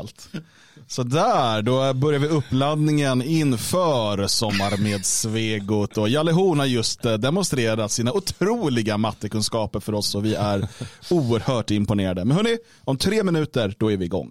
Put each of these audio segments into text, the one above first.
allt. Så där, då börjar vi uppladdningen inför Sommar med Svegot. Och Jalle Horn har just eh, demonstrerat sina otroliga mattekunskaper för oss och vi är oerhört imponerade. Men hörni, om tre minuter då är vi igång.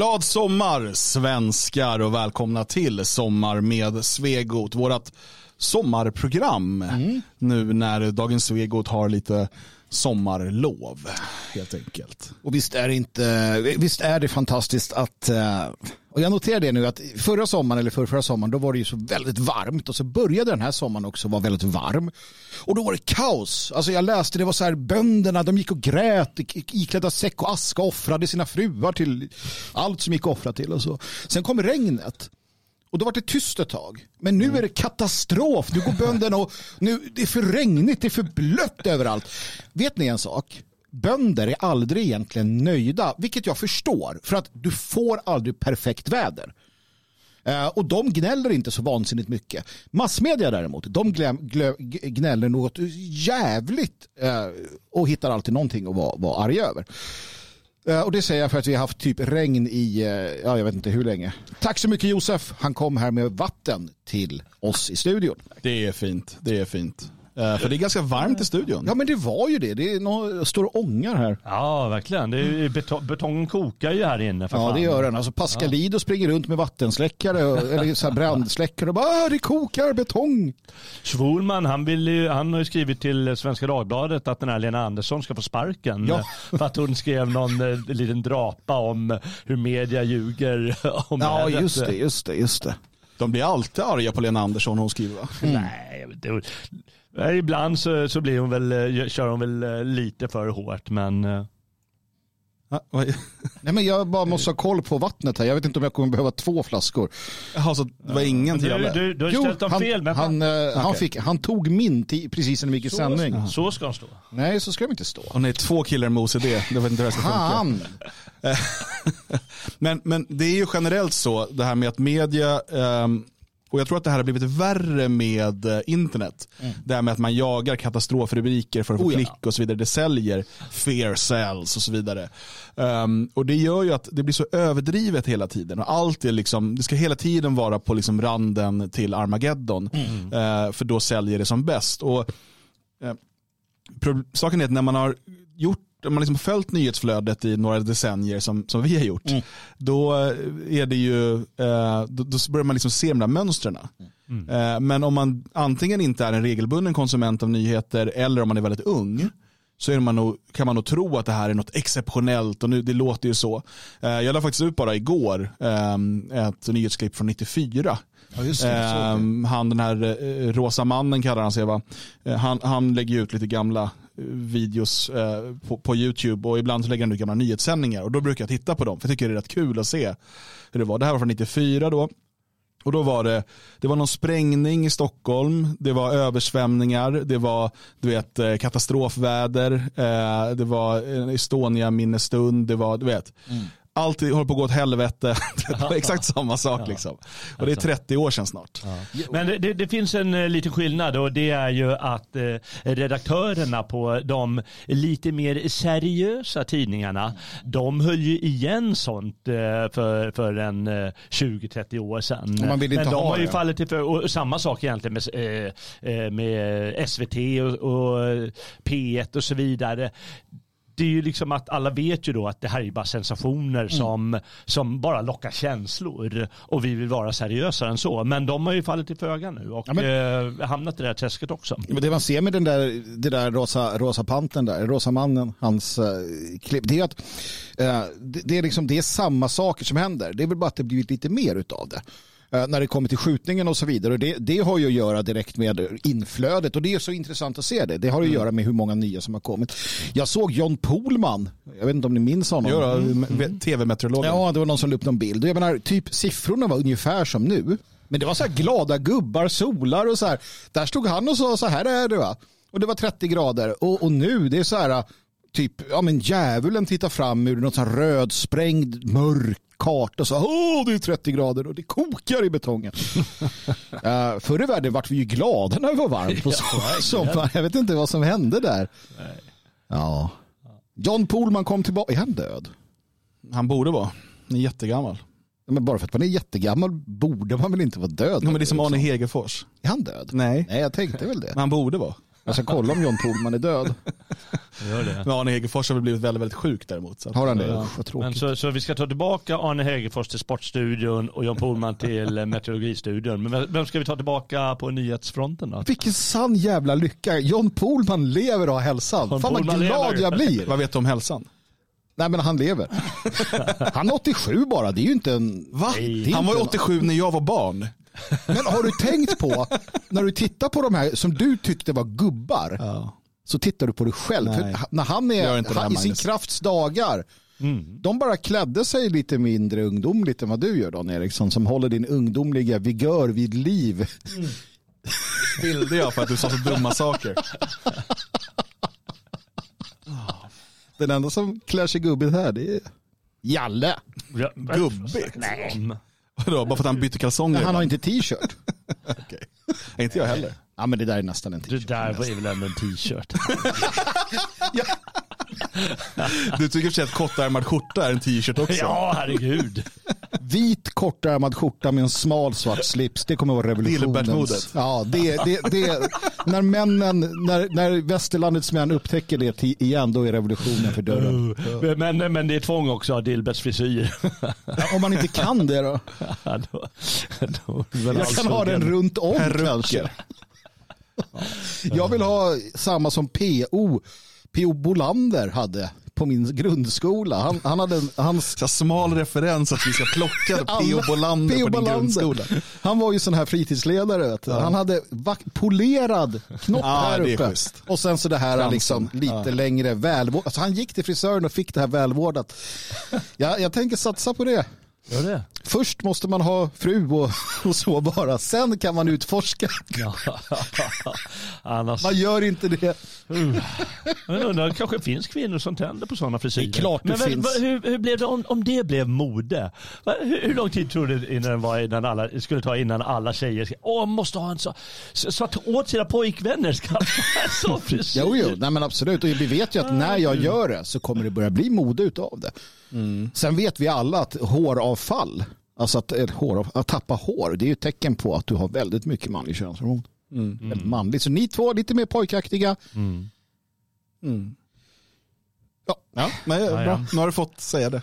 Glad sommar svenskar och välkomna till Sommar med Svegot. Vårat sommarprogram mm. nu när Dagens Svegot har lite sommarlov helt enkelt. Och visst är det, inte, visst är det fantastiskt att eh, och jag noterar det nu att förra sommaren eller förra, förra sommaren då var det ju så väldigt varmt och så började den här sommaren också vara väldigt varm. Och då var det kaos. Alltså jag läste det var så här bönderna de gick och grät iklädda säck och aska offrade sina fruar till allt som gick att offra till och så. Sen kom regnet. Och då var det tyst ett tag. Men nu är det katastrof. Nu går bönderna och nu, det är för regnigt, det är för blött överallt. Vet ni en sak? Bönder är aldrig egentligen nöjda, vilket jag förstår, för att du får aldrig perfekt väder. Eh, och de gnäller inte så vansinnigt mycket. Massmedia däremot, de gnäller något jävligt eh, och hittar alltid någonting att vara, vara arga över. Eh, och det säger jag för att vi har haft typ regn i, ja jag vet inte hur länge. Tack så mycket Josef, han kom här med vatten till oss i studion. Det är fint, det är fint. Eh, för det är ganska varmt i studion. Ja men det var ju det. Det är några, står ångar här. Ja verkligen. Det är, beton, betongen kokar ju här inne. ja fan. det gör den. Alltså Pascalido ja. springer runt med vattensläckare eller så här brandsläckare och bara ah, det kokar betong. Schwulman han, vill ju, han har ju skrivit till Svenska Dagbladet att den här Lena Andersson ska få sparken. Ja. För att hon skrev någon eh, liten drapa om hur media ljuger om Ja just det, just det, just det. De blir alltid arga på Lena Andersson när hon skriver va? Nej, inte. Nej, Ibland så, så blir hon väl, eh, kör hon väl eh, lite för hårt men eh, Nej, men jag bara måste ha koll på vattnet här. Jag vet inte om jag kommer behöva två flaskor. Jaha, så det var ingen till du, Jalle? du, du har Jo, ställt dem han, fel. Men han, eh, han, fick, han tog min precis när vi gick i sändning. så ska han stå. Nej, så ska de inte stå. Och nej, två killar med OCD. Det vet inte hur det ska funka. Han! Men, men det är ju generellt så, det här med att media, ehm, och jag tror att det här har blivit värre med eh, internet. Det här med att man jagar katastrofrubriker för att få Oh ja. klick och så vidare. Det säljer fair cells och så vidare. Ehm, och det gör ju att det blir så överdrivet hela tiden. Och allt är liksom, det ska hela tiden vara på liksom randen till Armageddon. Eh, för då säljer det som bäst. Och, pro- saken är att när man har gjort om man liksom följt nyhetsflödet i några decennier som, som vi har gjort, då eh, är det ju, eh, då, då börjar man liksom se de där mönstren. Eh, men om man antingen inte är en regelbunden konsument av nyheter eller om man är väldigt ung, så är man nog, kan man nog tro att det här är något exceptionellt och nu, det låter ju så. Eh, jag la faktiskt ut bara igår ett nyhetsklipp från 94. Ja, det, han den här rosa mannen kallar han sig va. Han, han lägger ut lite gamla videos eh, på, på YouTube och ibland så lägger han ut gamla nyhetssändningar och då brukar jag titta på dem för jag tycker det är rätt kul att se hur det var. Det här var från 94 då. Och då var det, det var någon sprängning i Stockholm, det var översvämningar, det var du vet, eh, katastrofväder, eh, det var en Estonia minnesstund, det var, du vet. Mm. Allt håller på att gå åt helvete. Det var exakt samma sak liksom. Och det är 30 år sedan snart. Men det, det, finns en eh, liten skillnad och det är ju att eh, redaktörerna på de lite mer seriösa tidningarna, de höll ju igen sånt eh, för, för en eh, 20-30 år sedan. Och man vill inte Men de ha har ju det. fallit till för, och samma sak egentligen med, eh, eh, med SVT och, och P1 och så vidare det är ju liksom att alla vet ju då att det här är ju bara sensationer som, som bara lockar känslor och vi vill vara seriösare än så. Men de har ju fallit till föga nu och Ja, men- eh, hamnat i det här träsket också. Men det man ser med den där, det där rosa, rosa panten där, rosa mannen, hans uh, klipp, det är att eh, det, det, är liksom, det är samma saker som händer. Det är väl bara att det blivit lite mer utav det. Eh, när det kommer till skjutningen och så vidare. Och det, det har ju att göra direkt med inflödet och det är så intressant att se det. Det har att göra med hur många nya som har kommit. Jag såg John Pohlman, jag vet inte om ni minns honom. Gör mm. Tv-meteorologen. Ja, det var någon som la upp någon bild. Jag menar, typ siffrorna var ungefär som nu. Men det var så här glada gubbar, solar och så här. Där stod han och sa så här är det va. Och det var 30 grader. Och, och nu, det är så här, typ, ja men djävulen tittar fram ur något så här rödsprängd, mörk karta och så åh det är 30 grader och det kokar i betongen. uh, förr i världen vart vi ju glada när det var varmt på sommaren. Jag vet inte vad som hände där. Ja. John Pohlman kom tillbaka. Är han död? Han borde vara. Han är jättegammal. Men bara för att man är jättegammal borde man väl inte vara död? Ja, men det är som Arne Liksom. Hegerfors. Är han död? Nej, Nej, jag tänkte väl det. men han borde vara. Jag ska kolla om John Pohlman är död. Gör det. Men Arne Hegerfors har väl blivit väldigt, väldigt sjuk däremot. Så Har han det? ja. Usch, vad Men så, så vi ska ta tillbaka Arne Hegerfors till Sportstudion och Jan Pohlman till eh, Meteorologistudion. Men vem- ska vi ta tillbaka på nyhetsfronten då? Vilken sann jävla lycka. John Pohlman lever och har hälsan. John Fan vad Pohlman glad lever. jag blir. Vad vet du om hälsan? Nej men han lever. Han är 87 bara. Det är ju inte en... Va? Nej. Han var ju inte en- 87 när jag var barn. Men har du tänkt på, när du tittar på de här som du tyckte var gubbar, Ja. så tittar du på dig själv. När han är han, i sin krafts dagar, de bara klädde sig lite mindre ungdomligt än vad du gör Dan Eriksson, som håller din ungdomliga vigör vid liv. Bilde jag för att du sa så dumma saker. Den enda som klär sig gubbigt här, det är Jalle. Gubbigt? Nej. Vadå, bara för att han bytte kalsonger? Han har inte t-shirt. Nej, inte jag heller. Ja men det där är nästan en Det t-shirt. där var väl ändå en t-shirt. Du tycker för att kortärmad skjorta är en t-shirt också? Ja, herregud. Vit kortärmad skjorta med en smal svart slips, det kommer vara revolutionens. Ja, det, det, det, när männen, när, när västerlandets män upptäcker det igen, då är revolutionen för dörren. Men, men det är tvång också att ha Dilberts frisyr. Om man inte kan det då? Ja, då, då är väl Jag kan ha den runt om kanske. Jag vill ha samma som PO. PO Bolander hade på min grundskola. Han, han hade hans... Så smal referens att vi ska plocka P.O. Bolander P.O. på din grundskola. Han var ju sån här fritidsledare. Vet du. Han hade polerad knopp Ja, här uppe. Och sen så det här Fransen. liksom, lite längre välvårdat. Alltså han gick till frisören och fick det här välvårdat. Ja, jag tänker satsa på det. Gör det? Först måste man ha fru och, och så bara. Sen kan man utforska. Ja. Annars, Man gör inte det. men undrar, det kanske finns kvinnor som tänder på sådana frisyrer. Det är klart det men finns. hur, hur blev det om, om det blev mode? Hur, hur lång tid tror du innan var innan alla, skulle ta innan alla tjejer åh, måste ha en så, så, så att åt sina pojkvänner ska ha en sån frisyr? Jo, jo, nej men absolut. Och vi vet ju att när jag gör det så kommer det börja bli mode utav det. Sen vet vi alla att håravfall, alltså att, ett hår, att tappa hår, det är ju ett tecken på att du har väldigt mycket manlig könshormon. Väldigt manligt. Så ni två, lite mer pojkaktiga. Ja, Ja, men, Ja, bra. ja. Nu har du fått säga det.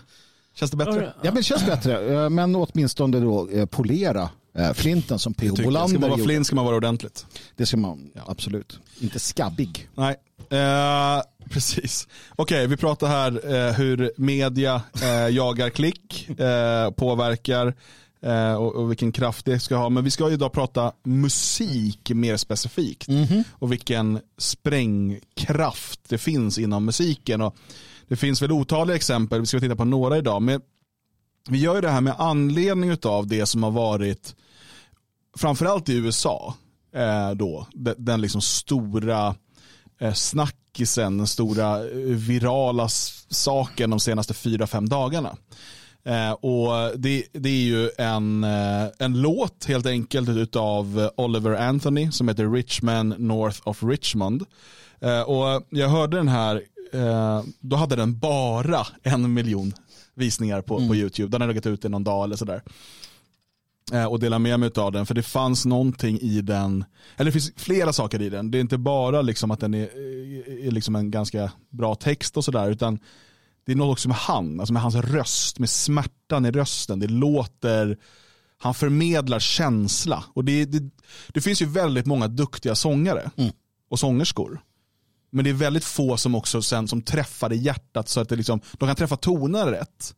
Känns det bättre? ja men det känns bättre. Eh, Men åtminstone då eh, polera eh, flinten som P.O. Jag. Ska Bolander man vara flint ska man vara ordentligt. Det ska man absolut. Inte skabbig. Nej, eh, precis. Okej, vi pratar här eh, hur media eh, jagar klick, eh, påverkar eh, och, och vilken kraft det ska ha. Men vi ska idag prata musik mer specifikt och vilken sprängkraft det finns inom musiken. Och det finns väl otaliga exempel, vi ska titta på några idag. Men vi gör ju det här med anledning av det som har varit framförallt i USA, eh, då, den, den liksom stora eh, snackisen, den stora eh, virala saken de senaste fyra, fem dagarna. Eh, och det, det är ju en, eh, en låt helt enkelt av Oliver Anthony som heter Richman North of Richmond. Eh, och jag hörde den här, då hade den bara en miljon visningar på, på YouTube. Den har legat ute i någon dag eller sådär eh, och dela med mig av den. För det fanns någonting i den, eller det finns flera saker i den. Det är inte bara liksom att den är, är liksom en ganska bra text och sådär, utan det är något också med han, alltså med hans röst, med smärtan i rösten. Det låter, han förmedlar känsla. Och det, det, det finns ju väldigt många duktiga sångare och sångerskor. Men det är väldigt få som också sen som träffar i hjärtat så att det liksom, de kan träffa tonerna rätt.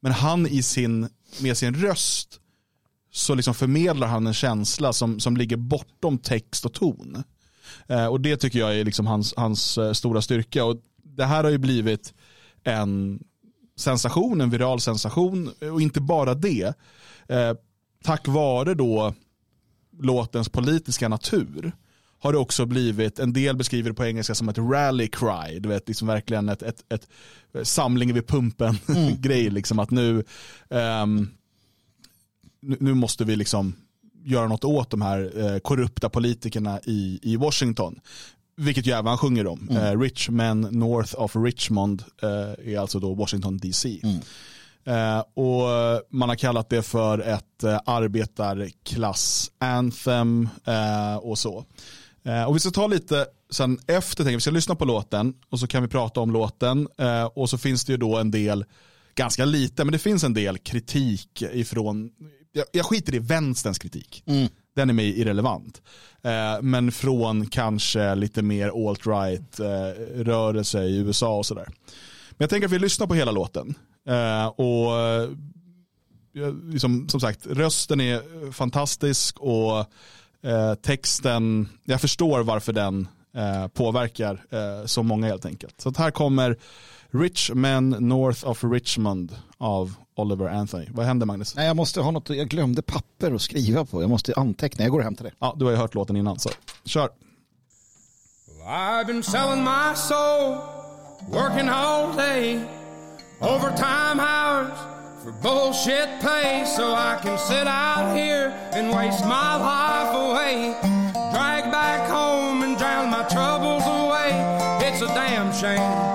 Men han i sin, med sin röst så liksom förmedlar han en känsla som, som ligger bortom text och ton. Eh, och det tycker jag är liksom hans, hans eh, stora styrka. Och det här har ju blivit en sensation, en viral sensation. Och inte bara det. Eh, tack vare då låtens politiska natur har det också blivit, en del beskriver det på engelska som ett rally cry, du vet, liksom verkligen ett, ett, ett samling vid pumpen grej, liksom att nu, ehm, nu, måste vi liksom göra något åt de här eh, korrupta politikerna i, i Washington. Vilket ju även han sjunger om. Eh, Rich men north of Richmond eh, är alltså då Washington DC. Eh, och man har kallat det för ett eh, arbetarklass-anthem eh, och så. Och vi ska ta lite sen efter, tänker vi ska lyssna på låten och så kan vi prata om låten. Och så finns det ju då en del, ganska lite, men det finns en del kritik ifrån, jag, jag skiter i vänsterns kritik. Den är mig irrelevant. Eh, men från kanske lite mer alt-right eh, rörelse i USA och sådär. Men jag tänker att vi lyssnar på hela låten. Eh, och eh, liksom, som sagt, rösten är fantastisk och eh, texten, jag förstår varför den eh, påverkar så många helt enkelt. Så att här kommer Rich Men North of Richmond av Oliver Anthony. Vad händer Magnus? Nej, jag måste ha något, jag glömde papper att skriva på. Jag måste anteckna, jag går och hämtar det. Ja, du har ju hört låten innan, så kör. I've been selling my soul, working all day, overtime hours for bullshit pay, so I can sit out here and waste my life away. Drag back home and drown my troubles away. It's a damn shame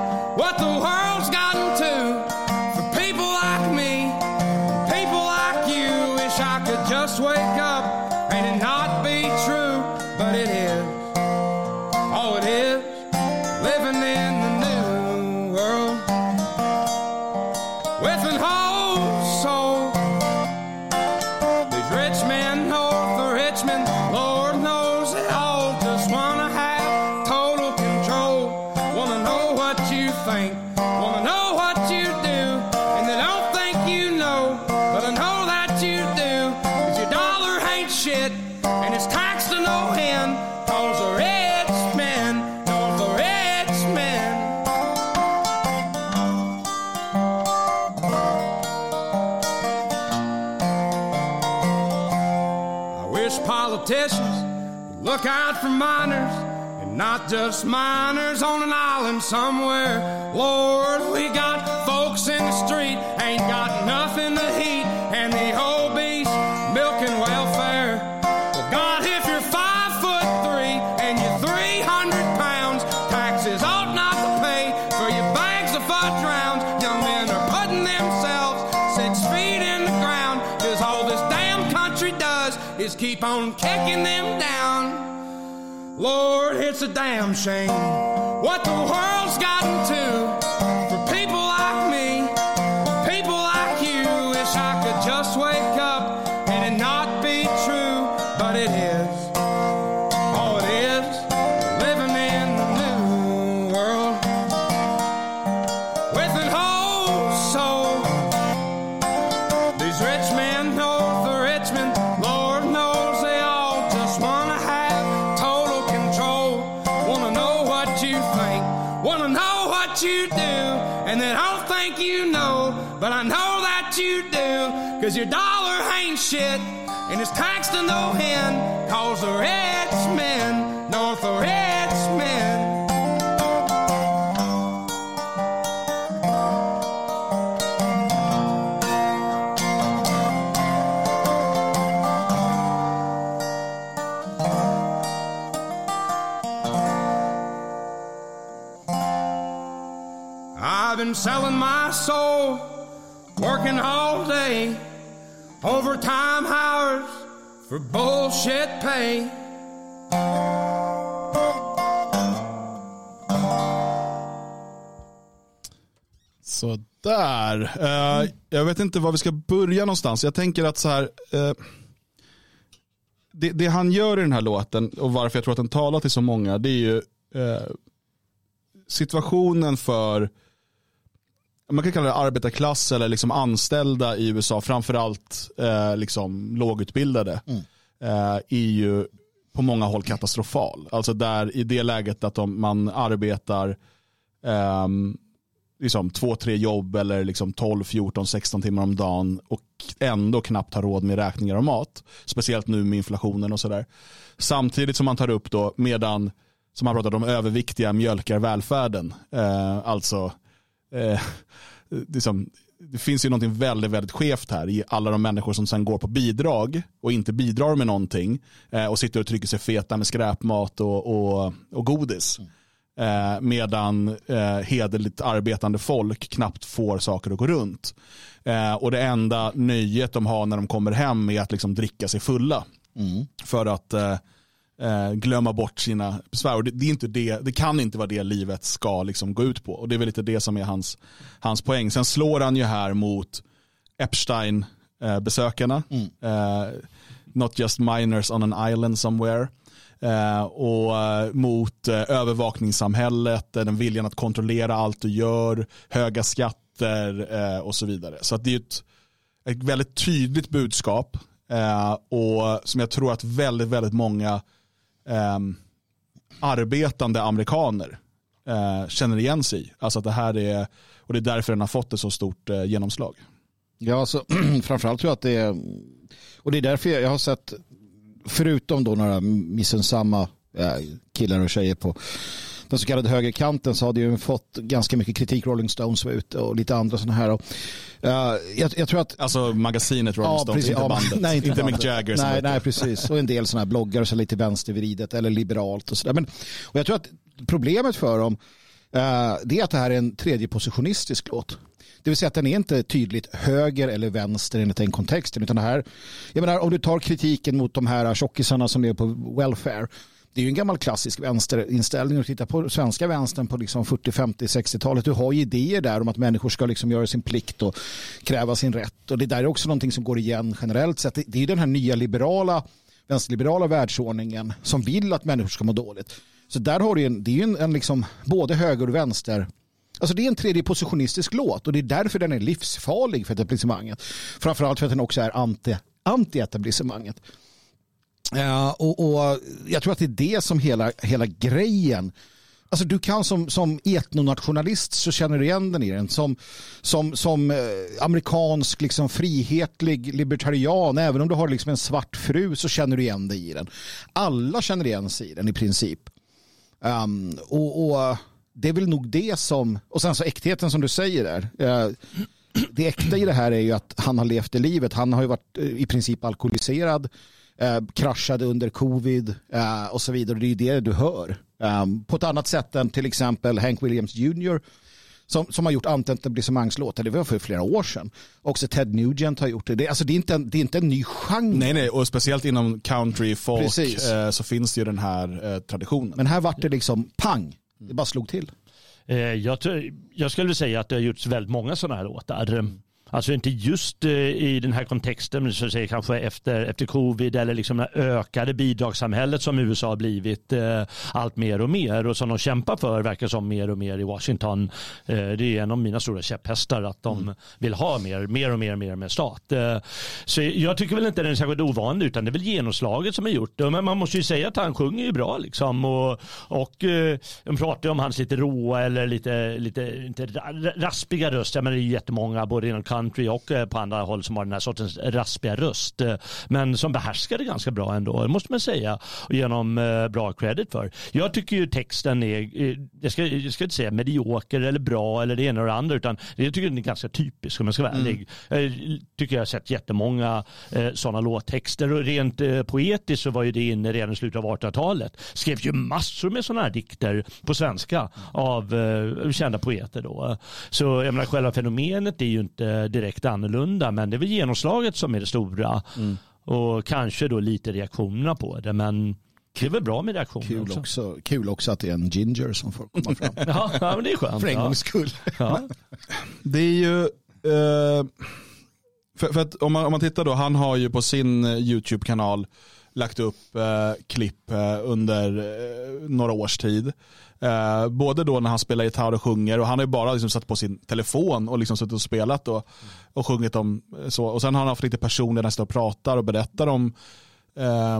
Look out for minors, and not just miners on an island somewhere. Lord, we got folks in the street, a damn shame. What the world's gotten to cause your dollar ain't shit, and it's taxed to no end, cause the rich men know the rich men. I've been selling my soul, working all day, overtime hours for bullshit pay. Så där. Eh, jag vet inte var vi ska börja någonstans. Jag tänker att så här. uh, det, det han gör i den här låten och varför jag tror att den talar till så många det är ju uh, situationen för man kan kalla det arbetarklass eller liksom anställda i USA, framförallt eh, liksom lågutbildade, eh, är ju på många håll katastrofal. Alltså där i det läget att de, man arbetar ehm, liksom två, tre jobb eller liksom 12, 14, 16 timmar om dagen och ändå knappt har råd med räkningar och mat. Speciellt nu med inflationen och sådär. Samtidigt som man tar upp då medan, som man pratar om, överviktiga mjölkar välfärden. Eh, alltså, eh, liksom, det finns ju någonting väldigt, väldigt skevt här i alla de människor som sen går på bidrag och inte bidrar med någonting eh, och sitter och trycker sig feta med skräpmat och, och, och godis. Eh, medan eh, hederligt arbetande folk knappt får saker att gå runt. Eh, och det enda nöjet de har när de kommer hem är att liksom dricka sig fulla. För att eh, glömma bort sina besvär. Och det, det, är inte det, det kan inte vara det livet ska liksom gå ut på. Och det är väl lite det som är hans, hans poäng. Sen slår han ju här mot Epstein-besökarna. Eh, not just minors on an island somewhere. Eh, och eh, mot eh, övervakningssamhället, eh, den viljan att kontrollera allt du gör, höga skatter eh, och så vidare. Så det är ett, ett väldigt tydligt budskap eh, och som jag tror att väldigt, väldigt många eh, arbetande amerikaner eh, känner igen sig i. Alltså att det här är, och det är därför den har fått ett så stort eh, genomslag. Ja, alltså, framförallt tror jag att det är, och det är därför jag, jag har sett, förutom då några missunnsamma eh, killar och tjejer på den så kallade högerkanten så har det ju fått ganska mycket kritik. Rolling Stones var ute och lite andra sådana här. Och, eh, jag, jag tror att Alltså magasinet Rolling Stones, precis. inte Ja, bandet. nej, inte bandet. Mick Jagger. Nej, nej, precis. Och en del sådana här bloggar är lite vänstervridet eller liberalt och sådär. Men och jag tror att problemet för dem eh, det är att det här är en tredjepositionistisk låt. Det vill säga att den är inte tydligt höger eller vänster enligt den kontexten. Utan det här, jag menar, om du tar kritiken mot de här tjockisarna som är på welfare. Det är ju en gammal klassisk vänsterinställning. att titta på svenska vänstern på liksom 40, 50, 60-talet. Du har ju idéer där om att människor ska liksom göra sin plikt och kräva sin rätt. Och det där är också någonting som går igen generellt sett. Det- är ju den här nya liberala, vänsterliberala världsordningen som vill att människor ska må dåligt. Så där har du ju en, det är ju en, en liksom både höger och vänster Alltså det är en tredje positionistisk låt och det är därför den är livsfarlig för etablissemanget. Framförallt för att den också är anti, anti-etablissemanget. Uh, och, och jag tror att det är det som hela, hela grejen Alltså du kan som, som etnonationalist så känner du igen den i den. Som, som, som eh, amerikansk liksom, frihetlig libertarian, även om du har liksom en svart fru så känner du igen dig i den. Alla känner igen sig i den i princip. Um, och, och, det är väl nog det som, och sen så äktheten som du säger där. Uh, det äkta i det här är ju att han har levt det livet. Han har ju varit uh, i princip alkoholiserad, uh, kraschade under covid och så vidare. Det är ju det du hör. Um, på ett annat sätt än till exempel Hank Williams Jr. Som, som har gjort antietablissemangslåtar. Det var för flera år sedan. Också Ted Nugent har gjort det. Det, alltså, det, är, inte en, det är inte en ny genre. Nej, nej, och speciellt inom country, folk eh, så finns det ju den här eh, traditionen. Men här vart det liksom pang. Det bara slog till. Eh, jag, jag skulle säga att det har gjorts väldigt många sådana här låtar. Alltså inte just eh, i den här kontexten, så säga, kanske efter, efter covid eller liksom det ökade bidragssamhället som USA har blivit eh, allt mer och mer och som de kämpar för verkar som mer och mer i Washington. Eh, det är en av mina stora käpphästar att de mm. vill ha mer, mer och mer och mer med stat. Så jag tycker väl inte den är särskilt ovanlig utan det är väl genomslaget som är gjort. Men man måste ju säga att han sjunger ju bra liksom och, och de pratar ju om hans lite råa eller lite, lite inte raspiga röst. Men det är jättemånga både inom country och eh, på andra håll som har den här sortens raspiga röst. Eh, men som behärskar det ganska bra ändå, det måste man säga. Och genom eh, bra credit för. Jag tycker ju texten är, jag ska, jag ska inte säga medioker eller bra eller det ena och det andra, utan jag tycker den är ganska typisk om jag ska vara mm. ärlig. Jag tycker jag har sett jättemånga sådana låttexter och rent poetiskt så var ju det inne redan i slutet av 1800-talet. Skrevs ju massor med sådana här dikter på svenska av kända poeter då. Så jag menar, själva fenomenet är ju inte direkt annorlunda men det är väl genomslaget som är det stora. Mm. Och kanske då lite reaktionerna på det men det är väl bra med reaktioner kul också. också. Kul också att det är en ginger som får komma fram. ja, ja, men det är skönt. För en gångs skull. Ja. Det är ju, eh, för, för, att om man, om man tittar då, han har ju på sin eh, YouTube-kanal lagt upp eh, klipp eh, under eh, några års tid. Eh, både då när han spelar gitarr och sjunger och han har ju bara liksom satt på sin telefon och liksom suttit och spelat och, och sjungit om eh, så. Och sen har han haft lite personer nästan och pratar och berättar om eh,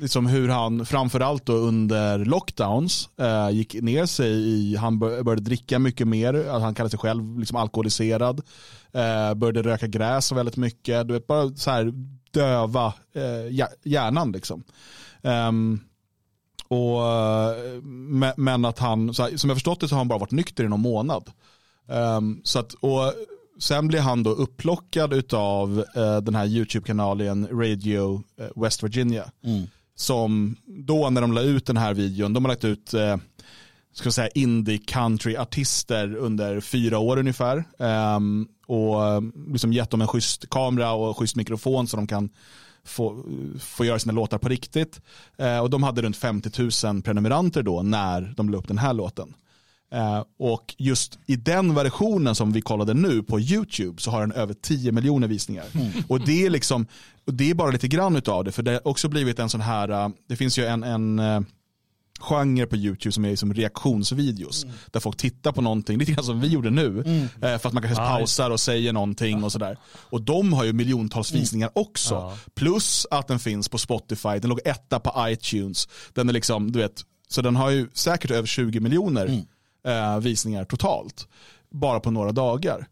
liksom hur han framförallt då under lockdowns eh, gick ner sig i, han började dricka mycket mer, han kallade sig själv liksom alkoholiserad, eh, började röka gräs väldigt mycket, du vet bara så här döva eh, hjärnan liksom. Um, och, men att han, som jag förstått det så har han bara varit nykter i någon månad. Um, så att, och sen blir han då upplockad av uh, den här YouTube-kanalen Radio uh, West Virginia. Mm. Som då när de la ut den här videon, de har lagt ut uh, ska säga indie country artister under fyra år ungefär. Um, och liksom gett dem en schysst kamera och schysst mikrofon så de kan få, få göra sina låtar på riktigt. Eh, och de hade runt 50 000 prenumeranter då när de la upp den här låten. Eh, och just i den versionen som vi kollade nu på YouTube så har den över 10 miljoner visningar. Mm. Och det är liksom, det är bara lite grann av det, för det har också blivit en sån här, det finns ju en, en genre på YouTube som är liksom reaktionsvideos. Mm. Där folk tittar på någonting, lite grann som vi gjorde nu. Mm. Eh, för att man kanske ah, pausar och säger någonting ja. och sådär. Och de har ju miljontals mm. visningar också. Ja. Plus att den finns på Spotify, den låg etta på iTunes. Den är liksom, du vet, så den har ju säkert över 20 miljoner mm. eh, visningar totalt. Bara på några dagar.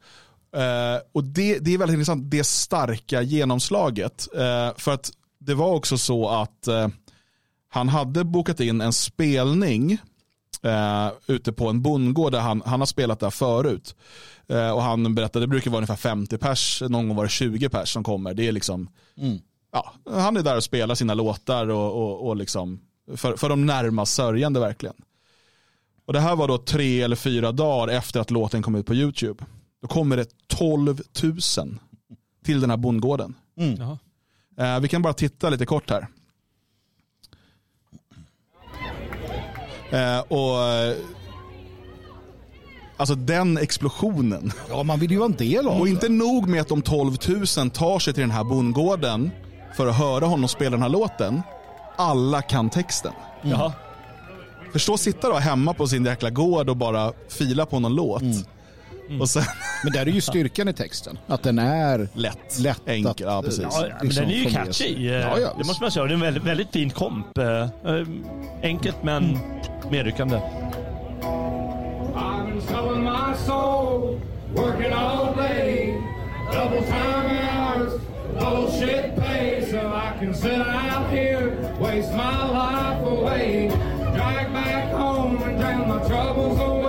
Eh, och det, det är väldigt intressant, det starka genomslaget. Eh, för att det var också så att eh, han hade bokat in en spelning eh, ute på en bondgård där han, han har spelat där förut. Eh, och han berättade, det brukar vara ungefär 50 pers, någon gång var det 20 pers som kommer. Det är liksom, mm. ja, han är där och spelar sina låtar och, och, och liksom, för, för de närmast sörjande verkligen. Och det här var då tre eller fyra dagar efter att låten kom ut på YouTube. Då kommer det 12 000 till den här bondgården. Mm. Eh, vi kan bara titta lite kort här. Eh, och Alltså den explosionen. Ja, man vill ju vara en del av Och inte nog med att de 12 000 tar sig till den här bondgården för att höra honom spela den här låten. Alla kan texten. Mm. Förstå sitta då hemma på sin jäkla gård och bara fila på någon låt. Mm. Mm. Och sen... Men där är ju styrkan i texen. Att den är lätt. lätt Enkel, att, ja, precis. Ja, men den är ju catchy. Ja, ja, det måste man säga. Det är en väldigt, väldigt fin komp. Eh, enkelt men mm. medryckande. bullshit pay, so I can sit out here, waste my life away, drag back home and drown my troubles away.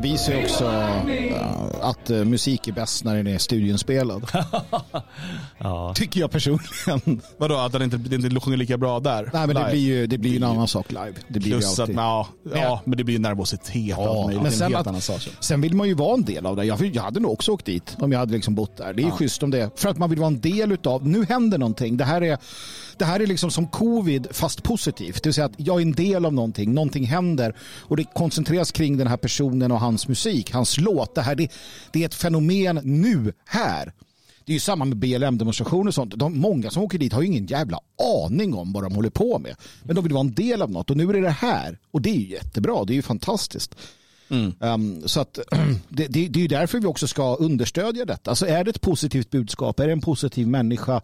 Bevisar ju också äh, att äh, musik är bäst när den är studioinspelad. Ja. Tycker jag personligen. Vadå, att den inte, inte sjunger lika bra där? Nej, men det blir ju det blir ju en annan sak live. Det blir Plus ju att, ja, ja, men det blir nervositet och allt möjligt. men sen, att, sen vill man ju vara en del av det. Jag, jag hade nog också åkt dit om jag hade liksom bott där. Det är ju schysst om det. För att man vill vara en del av, nu händer någonting. Det här är, det här är liksom som covid fast positivt. Det vill säga att jag är en del av någonting, någonting händer och det koncentreras kring den här personen och hans musik, hans låt. Det, här, det, det är ett fenomen nu, här. Det är ju samma med BLM-demonstrationer och sånt. De, många som åker dit har ju ingen jävla aning om vad de håller på med. Men de vill vara en del av något och nu är det här. Och det är ju jättebra, det är ju fantastiskt. Um, så att, det, det, det är ju därför vi också ska understödja detta. Alltså är det ett positivt budskap, är det en positiv människa,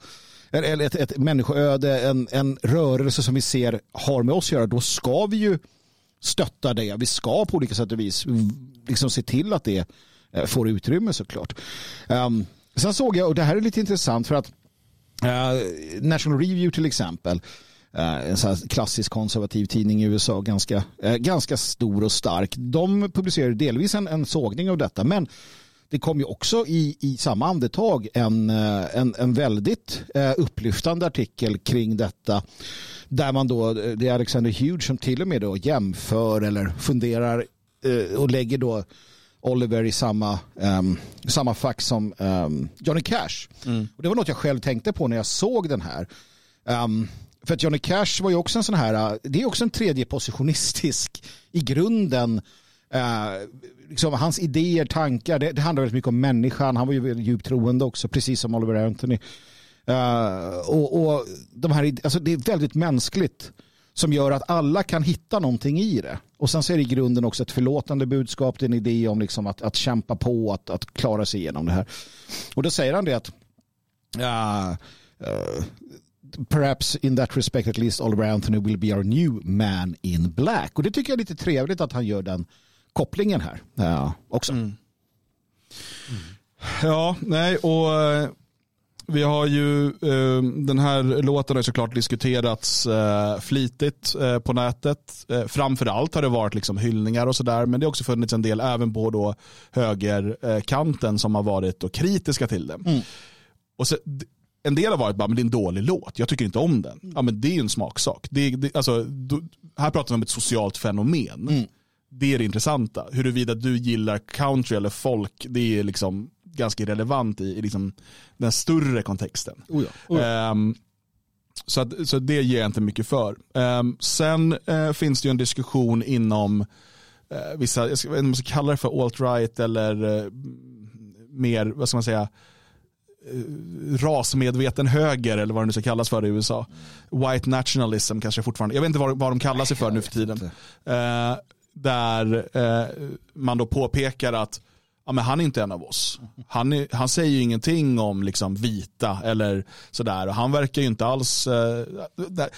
eller ett, ett människoöde, en, en rörelse som vi ser har med oss att göra, då ska vi ju stötta det. Vi ska på olika sätt och vis liksom se till att det eh, får utrymme såklart. Um, sen såg jag, och det här är lite intressant för att uh, National Review till exempel, uh, en sån här klassisk konservativ tidning i USA, ganska, uh, ganska stor och stark. De publicerade delvis en, en sågning av detta, men det kom ju också i, i samma andetag en, eh, en, en väldigt eh, upplyftande artikel kring detta. Där man då, eh, det är Alexander Hughes som till och med då jämför eller funderar och lägger då Oliver i samma, um, samma fack som um, Johnny Cash. Och det var något jag själv tänkte på när jag såg den här. Um, för att Johnny Cash var ju också en sån här, det är också en tredje positionistisk i grunden. Eh, liksom hans idéer, tankar, det, det handlar väldigt mycket om människan. Han var ju väldigt djupt troende också, precis som Oliver Anthony. Uh, och, och de här, alltså det är väldigt mänskligt som gör att alla kan hitta någonting i det. Och sen så är det i grunden också ett förlåtande budskap, det är en idé om liksom att, att kämpa på, att, att klara sig igenom det här. Och då säger han det att uh, uh, perhaps in that respect at least Oliver Anthony will be our new man in black. Och det tycker jag är lite trevligt att han gör den kopplingen här uh, också. Ja, nej, och eh, vi har ju, eh, den här låten har såklart diskuterats eh, flitigt eh, på nätet. Eh, framförallt har det varit liksom hyllningar och sådär, men det har också funnits en del även på då högerkanten som har varit då kritiska till det. Och så, en del har varit bara, men det är en dålig låt, jag tycker inte om den. Ja, men det är ju en smaksak. Det, det, alltså, då, här pratar vi om ett socialt fenomen. Det är det intressanta. Huruvida du gillar country eller folk, det är liksom ganska irrelevant i, i liksom den större kontexten. Oh ja. Ehm, så, att, så det ger jag inte mycket för. Ehm, sen eh, finns det ju en diskussion inom eh, vissa, jag, ska, jag vet inte om man ska kalla det för alt-right eller eh, mer, vad ska man säga, rasmedveten höger eller vad det nu ska kallas för i USA. White nationalism kanske fortfarande, jag vet inte vad, vad de kallar sig för nu för tiden. Där eh, man då påpekar att ja, men han är inte en av oss. Han, är, han säger ju ingenting om liksom vita eller sådär. Och han verkar ju inte alls... Eh, där,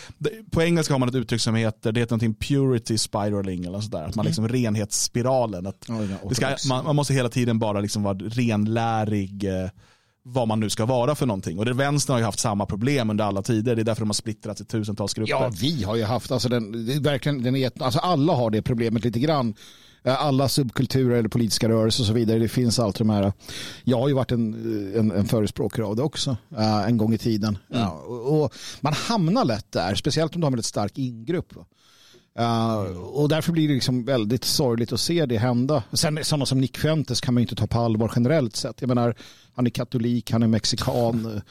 på engelska har man ett uttryck som heter, det heter någonting purity spiraling eller sådär. Att man liksom renhetsspiralen. Att ja, det ska, man, man måste hela tiden bara liksom vara renlärig eh, vad man nu ska vara för någonting. Och det vänstern har ju haft samma problem under alla tider. Det är därför de har splittrats i tusentals grupper. Ja, vi har ju haft, alltså, den, det är verkligen, den är, alltså alla har det problemet lite grann. Eh, Alla subkulturer eller politiska rörelser och så vidare. Det finns allt de här. Jag har ju varit en, en, en förespråkare av det också eh, en gång i tiden. Ja, och, och man hamnar lätt där, speciellt om du har en väldigt stark ingrupp. Eh, och därför blir det liksom väldigt sorgligt att se det hända. Sen sådana som Nick Fuentes kan man ju inte ta på allvar generellt sett. Jag menar, han är katolik, han är mexikan.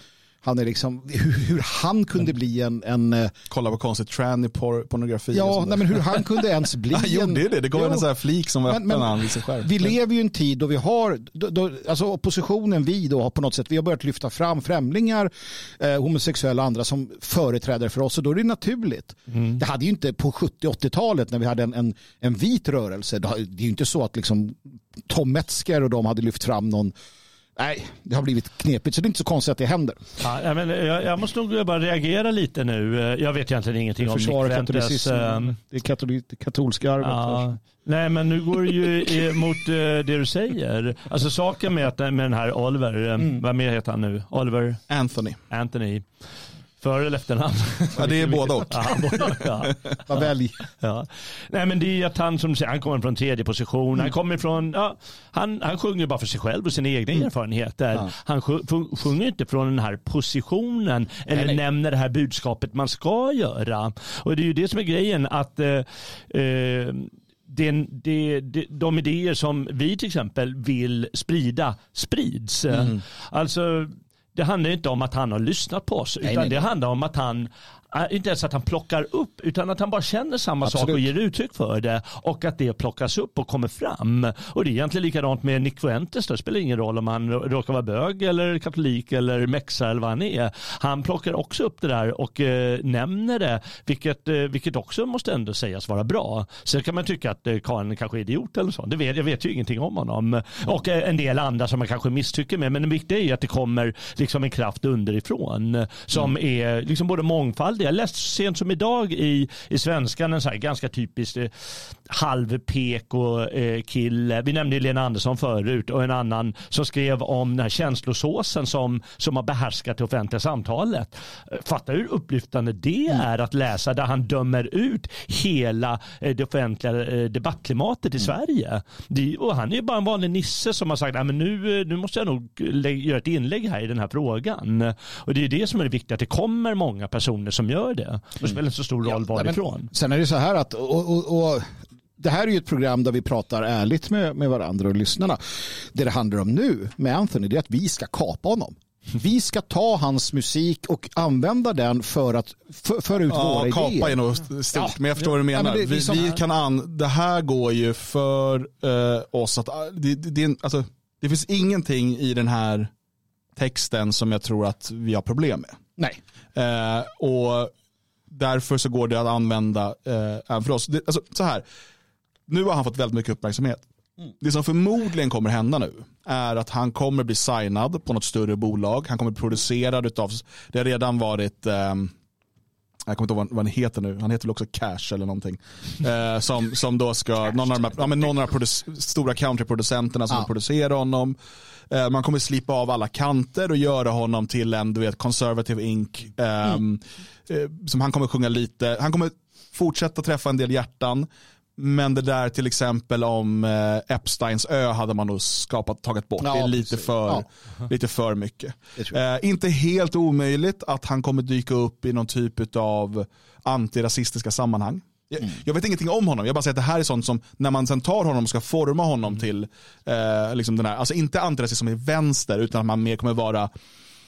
Han är liksom, hur, han kunde bli en, en eh, Kolla på konstigt tranny por- pornografi. Ja, nej, men hur han kunde ens bli Han gjorde ju det. Det Jo. en sån här flik som var öppen men han visade själv. Vi lever ju i en tid då vi har, då, då, alltså oppositionen, vi då har på något sätt, vi har börjat lyfta fram främlingar, eh, homosexuella och andra som företrädare för oss och då är det naturligt. Det hade ju inte på 70-80-talet när vi hade en, en, en vit rörelse, det är ju inte så att liksom Tom Metzger och de hade lyft fram någon Nej, det har blivit knepigt så det är inte så konstigt att det händer. Ja, men jag, jag måste nog bara reagera lite nu. Jag vet egentligen ingenting om Nick Fuentes. Um, det är katolik, det katolska arvet. Ja, nej, men nu går det ju mot uh, det du säger. Alltså saken med, med den här Oliver, mm. vad mer heter han nu? Oliver? Anthony. Anthony. För eller efternamn? Ja, det är både och. Ja, välj. Ja. Nej, men det är att han som han kommer från tredje position. Mm. Han kommer från, ja, han, han sjunger bara för sig själv och sina egna mm. erfarenheter. Ja. Han sjunger inte från den här positionen eller nej, nej. nämner det här budskapet man ska göra. Och det är ju det som är grejen att eh, eh, det, det, det, de idéer som vi till exempel vill sprida sprids. Mm. Alltså det handlar inte om att han har lyssnat på oss, nej, utan nej, det handlar om att han inte ens att han plockar upp utan att han bara känner samma Absolut. sak och ger uttryck för det och att det plockas upp och kommer fram. Och det är egentligen likadant med Nick Fuentes. Det spelar ingen roll om han råkar vara bög eller katolik eller mexa eller vad han är. Han plockar också upp det där och eh, nämner det, vilket, eh, vilket också måste ändå sägas vara bra. Sen kan man tycka att eh, Karin kanske är idiot eller så. Det vet, jag vet ju ingenting om honom. Och eh, en del andra som man kanske misstycker med. Men det viktiga är ju att det kommer liksom en kraft underifrån som mm. är liksom både mångfald jag läste så sent som idag i, i Svenskan en så ganska typisk eh, halv PK-kille. Eh, Vi nämnde Lena Andersson förut och en annan som skrev om den här känslosåsen som, som har behärskat det offentliga samtalet. Eh, fatta hur upplyftande det mm. är att läsa där han dömer ut hela eh, det offentliga eh, debattklimatet i mm. Sverige. Det, och han är bara en vanlig nisse som har sagt att nu, nu måste jag nog göra ett inlägg här i den här frågan. Och det är det som är det viktiga, att det kommer många personer som gör det. Det spelar inte så stor roll ja, varifrån. Sen är det så här att och, och, och det här är ju ett program där vi pratar ärligt med, med varandra och lyssnarna. Det det handlar om nu med Anthony är att vi ska kapa honom. Vi ska ta hans musik och använda den för att föra ut ja, våra kapa idéer. Kapa är nog stort, ja. men jag förstår vad du menar. Ja, det, vi, vi, kan an, det här går ju för uh, oss att det, det, det, alltså, det finns ingenting i den här texten som jag tror att vi har problem med. Nej. Eh, och därför så går det att använda eh, även för oss. Det, alltså, så här, nu har han fått väldigt mycket uppmärksamhet. Mm. Det som förmodligen kommer hända nu är att han kommer bli signad på något större bolag. Han kommer bli producerad av, det har redan varit, eh, jag kommer inte ihåg vad han heter nu, han heter väl också Cash eller någonting. Eh, som, som då ska, någon av de, här, ja, men någon av de stora countryproducenterna som ja. producerar honom. Eh, man kommer slipa av alla kanter och göra honom till en du vet, conservative ink. Ehm, mm. Eh, som han kommer sjunga lite, han kommer fortsätta träffa en del hjärtan. Men det där till exempel om eh, Epsteins ö hade man nog skapat, tagit bort. Ja, det är lite för, ja. lite för mycket. Eh, inte helt omöjligt att han kommer dyka upp i någon typ av antirasistiska sammanhang. Mm. Jag, vet ingenting om honom, jag bara säger att det här är sånt som när man sen tar honom och ska forma honom mm. till, eh, liksom den här, alltså inte antirasism i vänster utan att man mer kommer vara,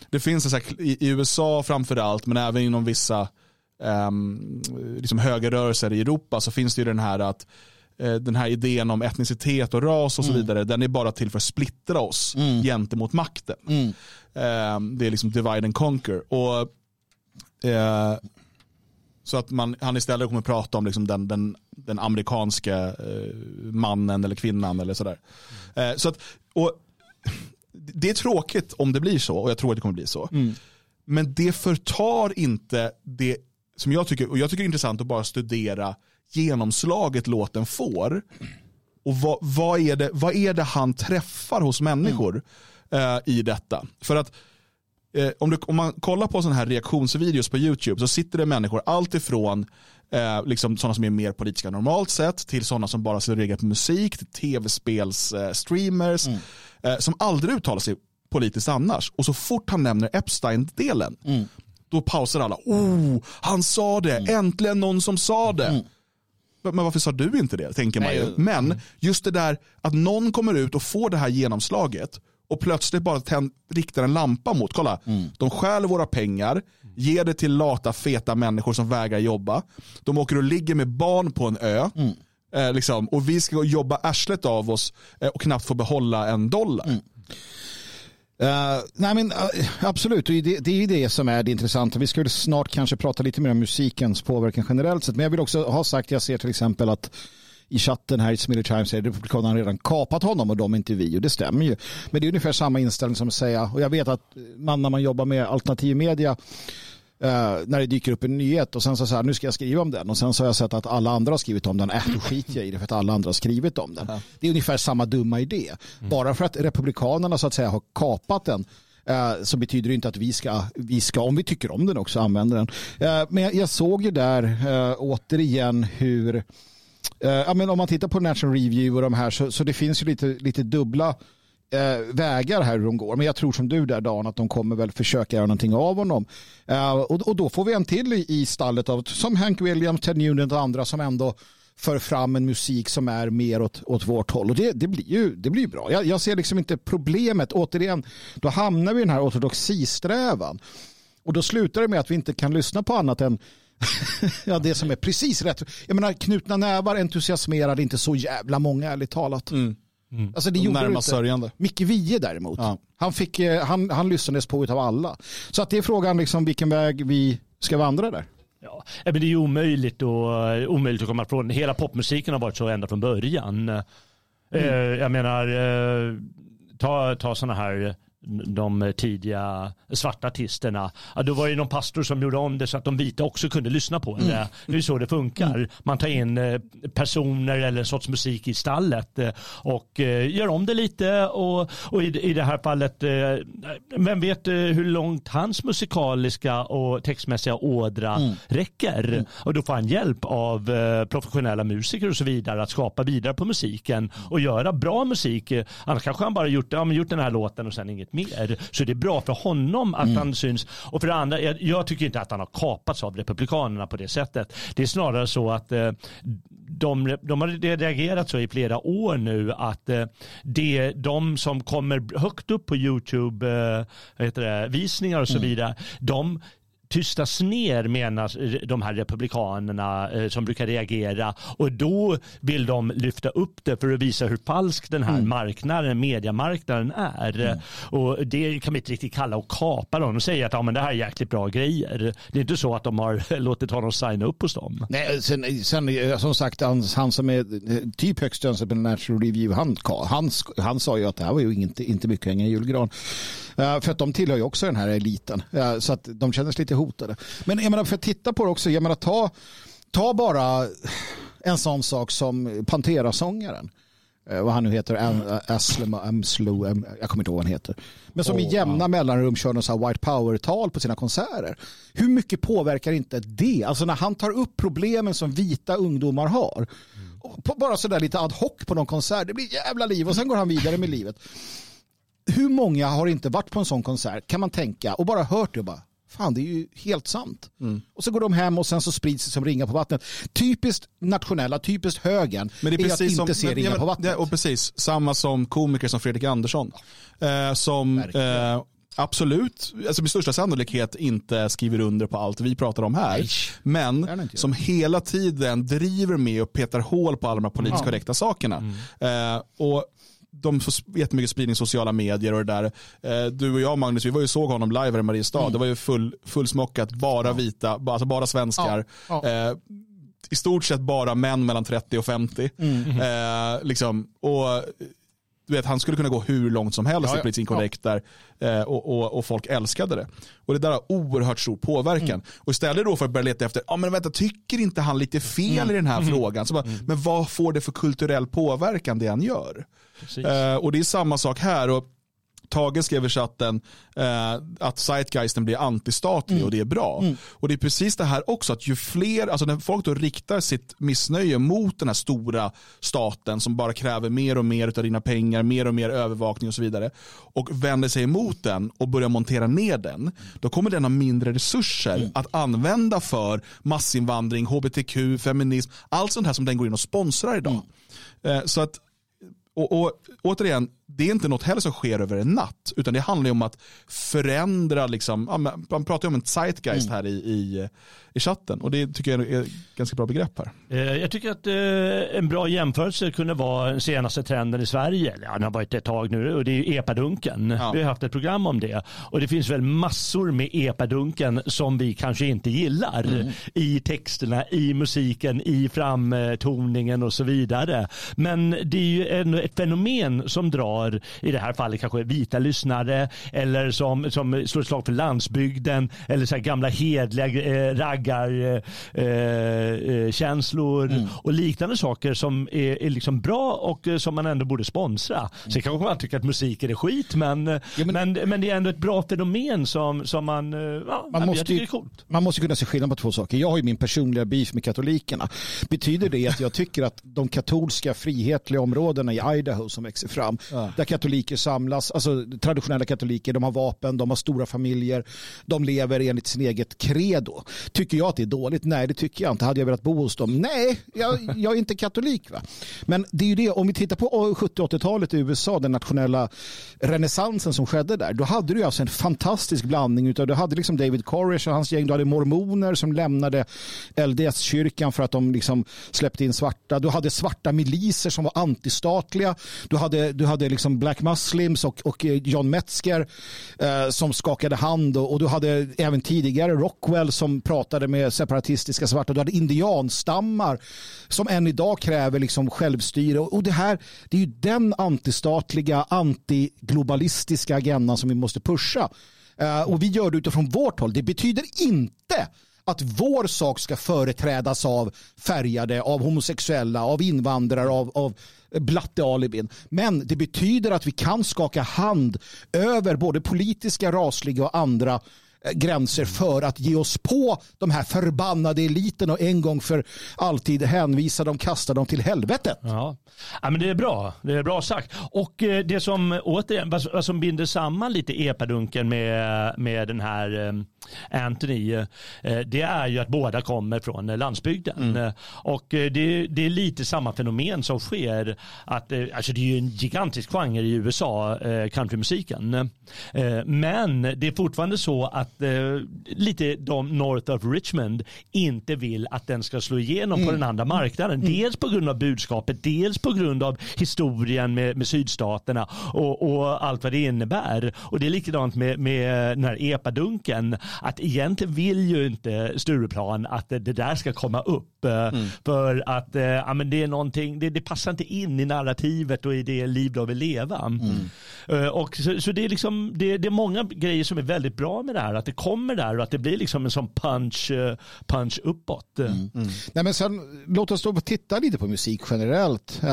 det finns så här, i, i USA framförallt men även inom vissa um, liksom högerrörelser i Europa så finns det ju den här att uh, den här idén om etnicitet och ras och så mm. vidare, den är bara till för att splittra oss mm. gentemot makten. Mm. Um, det är liksom divide and conquer. Och, uh, så att man, han istället kommer prata om liksom den, den, den amerikanska uh, mannen eller kvinnan eller sådär. Uh, så att, och, det är tråkigt om det blir så och jag tror att det kommer bli så. Mm. Men det förtar inte det som jag tycker, och jag tycker det är intressant att bara studera genomslaget låten får. Och vad, vad, är, det, vad är det han träffar hos människor mm. eh, i detta? För att eh, om, du, om man kollar på sådana här reaktionsvideos på YouTube så sitter det människor alltifrån eh, liksom sådana som är mer politiska normalt sett till sådana som bara ser regler på musik, till tv-spels-streamers mm. eh, som aldrig uttalar sig politiskt annars. Och så fort han nämner Epstein-delen mm då pausar alla. Oh, han sa det, mm. äntligen någon som sa det. Mm. Men varför sa du inte det, tänker man ju. Men just det där att någon kommer ut och får det här genomslaget och plötsligt bara tänd, riktar en lampa mot, kolla, mm. de stjäl våra pengar, ger det till lata feta människor som vägrar jobba. De åker och ligger med barn på en ö. Mm. Eh, liksom, och vi ska jobba arslet av oss eh, och knappt få behålla en dollar. Mm. Uh, nej men uh, absolut, det, det är ju det som är det intressanta. Vi ska snart kanske prata lite mer om musikens påverkan generellt sett. Men jag vill också ha sagt, jag ser till exempel att i chatten här i Smilly Times säger Republikanerna redan kapat honom och de inte vi och det stämmer ju. Men det är ungefär samma inställning som att säga och jag vet att man när man jobbar med alternativ media när det dyker upp en nyhet och sen så, så här, nu ska jag skriva om den och sen så har jag sett att alla andra har skrivit om den, äh, då skiter jag i det för att alla andra har skrivit om den. Det är ungefär samma dumma idé. Mm. Bara för att republikanerna så att säga har kapat den uh, så betyder det inte att vi ska, vi ska, om vi tycker om den också, använda den. Uh, men jag, såg ju där återigen hur, ja, men om man tittar på National Review och de här så, så det finns ju lite, lite dubbla eh, Eh, vägar här hur de går. Men jag tror som du där Dan att de kommer väl försöka göra någonting av honom. Eh, och, och då får vi en till i, i stallet av som Hank Williams, Ted Nugent och andra som ändå för fram en musik som är mer åt, åt vårt håll. Och det, det blir ju det blir bra. Jag, jag ser liksom inte problemet. Återigen, då hamnar vi i den här ortodoxisträvan. Och då slutar det med att vi inte kan lyssna på annat än ja, det som är precis rätt. Jag menar, knutna nävar entusiasmerar inte så jävla många, ärligt talat. Mm. Mm. Alltså det gjorde Närmast sörjande. Micke Wiehe däremot. Ja. Han, fick, eh, han, han lyssnades på av alla. Så att det är frågan liksom vilken väg vi ska vandra där. Ja, men det är ju omöjligt, och, eh, omöjligt att komma ifrån. Hela popmusiken har varit så ända från början. Mm. Eh, jag menar, ta, ta sådana här de tidiga svarta artisterna. Ja, då var det någon pastor som gjorde om det så att de vita också kunde lyssna på det. Mm. Det är så det funkar. Man tar in eh, personer eller en sorts musik i stallet eh, och eh, gör om det lite och, och i, i det här fallet, vem vet hur långt hans musikaliska och textmässiga ådra mm. räcker. Mm. Och då får han hjälp av professionella musiker och så vidare att skapa vidare på musiken och göra bra musik. Annars kanske han bara gjort, ja, gjort den här låten och sen inget mer. Så det är bra för honom att mm. han syns. Och för det andra, jag, jag, tycker inte att han har kapats av Republikanerna på det sättet. Det är snarare så att eh, de, de har reagerat så i flera år nu att eh, det, de som kommer högt upp på YouTube, eh, och så mm. vidare, de tystas ner menar de här republikanerna eh, som brukar reagera och då vill de lyfta upp det för att visa hur falsk den här mm. marknaden, mediemarknaden är. Mm. Och det kan vi inte riktigt kalla och kapa dem. De säger att ja, men det här är jäkligt bra grejer. Det är inte så att de har låtit honom signa upp hos dem. Nej, sen, sen eh, som sagt han, han som är eh, typ högst önsad på National Review, han, han, han sa ju att det här var ju inte, inte mycket hänga i julgran. Uh, för att de tillhör ju också den här eliten. Uh, så att de känner sig lite hotade. Men jag menar, för att titta på det också, jag menar, ta, ta bara en sån sak som Pantera-sångaren. Eh, vad han nu heter, Aslem, Amslo, jag kommer inte ihåg vad han heter. Men som oh, i jämna ja. mellanrum kör någon så white power-tal på sina konserter. Hur mycket påverkar inte det? Alltså när han tar upp problemen som vita ungdomar har. Mm. Bara sådär lite ad hoc på någon konsert, det blir jävla liv och sen går han vidare med livet. Hur många har inte varit på en sån konsert kan man tänka och bara hört det och bara fan det är ju helt sant. Mm. Och så går de hem och sen så sprids det som ringar på vattnet. Typiskt nationella, typiskt högern men det är, är att inte se ringar på vattnet. Det, och precis, samma som komiker som Fredrik Andersson. Eh, som eh, absolut, alltså med största sannolikhet inte skriver under på allt vi pratar om här. Nej. Men som hela tiden driver med och petar hål på alla de här politiskt korrekta sakerna. Mm. Eh, och de får jättemycket spridning i sociala medier och det där. Eh, du och jag Magnus, vi var ju såg honom live här i Mariestad. Mm. Det var ju full, fullsmockat, bara vita, alltså bara svenskar. Ja. Ja. Eh, I stort sett bara män mellan 30 och 50. Mm. Eh, liksom, och du vet, han skulle kunna gå hur långt som helst ja, i politiskt inkorrekt ja. där eh, och, och, och, folk älskade det. Och det där har oerhört stor påverkan. Mm. Och istället då för att börja leta efter, ja men vänta, tycker inte han lite fel mm. i den här mm. frågan? Så bara, mm. Men vad får det för kulturell påverkan det han gör? Eh, och det är samma sak här. Och Tage skrev i chatten eh, att Zeitgeisten blir antistatlig mm. och det är bra. Mm. Och det är precis det här också, att ju fler, alltså när folk då riktar sitt missnöje mot den här stora staten som bara kräver mer och mer av dina pengar, mer och mer övervakning och så vidare och vänder sig emot den och börjar montera ner den, då kommer den ha mindre resurser mm. att använda för massinvandring, hbtq, feminism, allt sånt här som den går in och sponsrar idag. Mm. Eh, så att och, och återigen, det är inte något heller som sker över en natt, utan det handlar om att förändra, liksom, man pratar ju om en zeitgeist här i, i, i chatten och det tycker jag är ett ganska bra begrepp här. Eh, jag tycker att eh, en bra jämförelse kunde vara den senaste trenden i Sverige, ja, den har varit ett tag nu, och det är epadunken. Ja. Vi har haft ett program om det och det finns väl massor med epadunken som vi kanske inte gillar mm. i texterna, i musiken, i framtoningen och så vidare. Men det är ju ett fenomen som drar, i det här fallet kanske vita lyssnare eller som, som slår slag för landsbygden eller så gamla hedliga eh, raggarkänslor eh, eh, mm. och liknande saker som är, är liksom bra och eh, som man ändå borde sponsra. Mm. Sen kanske man tycker att musiken är skit men, ja, men, men, men, det är ändå ett bra fenomen som, som man, eh, ja, man, måste, ju, man måste kunna se skillnad på två saker. Jag har ju min personliga beef med katolikerna. Betyder det att jag tycker att de katolska frihetliga områdena i Idaho som växer fram, ja där katoliker samlas, alltså traditionella katoliker, de har vapen, de har stora familjer, de lever enligt sin eget credo. Tycker jag att det är dåligt? Nej, det tycker jag inte. Hade jag velat bo hos dem? Nej, jag, jag är inte katolik. Va? Men det är ju det, om vi tittar på eh, 70-80-talet i USA, den nationella renässansen som skedde där, då hade du alltså en fantastisk blandning. Utav, du hade liksom David Koresh och hans gäng, du hade mormoner som lämnade LDS-kyrkan för att de liksom släppte in svarta. Du hade svarta miliser som var antistatliga. Du hade, du hade liksom Black Muslims och, och eh, John Metzger eh, som skakade hand och, och, du hade även tidigare Rockwell som pratade med separatistiska svarta. Du hade indianstammar som än idag kräver liksom självstyre. Och, och det här, det är ju den antistatliga, antiglobalistiska agendan som vi måste pusha. Eh, och vi gör det utifrån vårt håll. Det betyder inte att vår sak ska företrädas av färgade, av homosexuella, av invandrare, av, av blattealibin. Men det betyder att vi kan skaka hand över både politiska, rasliga och andra eh, gränser för att ge oss på de här förbannade eliten och en gång för alltid hänvisa dem, kasta dem till helvetet. Ja. ja, men det är bra. Det är bra sagt. Och eh, det som återigen, vad som binder samman lite epadunken med, med den här eh, Anthony, eh, det är ju att båda kommer från landsbygden. Mm. Eh, och eh, det, det, är lite samma fenomen som sker. Att, alltså det är ju en gigantisk genre i USA, countrymusiken. Men det är fortfarande så att lite de North of Richmond inte vill att den ska slå igenom mm. på den andra marknaden. Mm. Dels på grund av budskapet, dels på grund av historien med, med sydstaterna och, och allt vad det innebär. Och det är likadant med, med den här epadunken att egentligen vill ju inte Stureplan att det där ska komma upp. Eh, mm. För att eh, ja, men det är någonting, det, det, passar inte in i narrativet och i det liv de vill leva. Mm. Eh, och så, så, det, är liksom, det, det, är många grejer som är väldigt bra med det här. Att det kommer där och att det blir liksom en sån punch, punch uppåt. Mm. mm. Nej, men sen, låt oss då titta lite på musik generellt. Uh,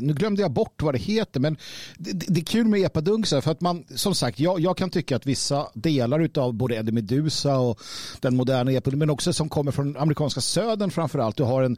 nu glömde jag bort vad det heter men det, det är kul med epadunkar för att man som sagt jag, jag kan tycka att vissa delar av både Eddie Medusa och den moderna epen, men också som kommer från amerikanska södern framför allt. Du har en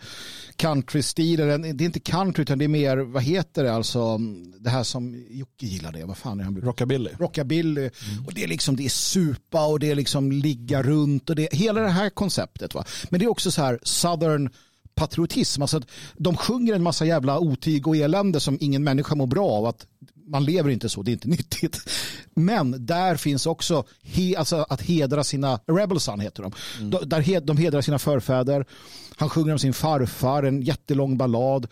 countrystil, det är inte country utan det är mer, vad heter det, alltså det här som Jocke gillar det, vad fan är han? Rockabilly. Rockabilly. Mm. Och det är liksom, det är supa och det är liksom ligga runt och det, hela det här konceptet. Va? Men det är också så här southern patriotism. Alltså att de sjunger en massa jävla otyg och elände som ingen människa mår bra av. Att man lever inte så, det är inte nyttigt. Men där finns också he, alltså att hedra sina, Rebelson heter de, mm. där de hedrar sina förfäder. Han sjunger om sin farfar, en jättelång ballad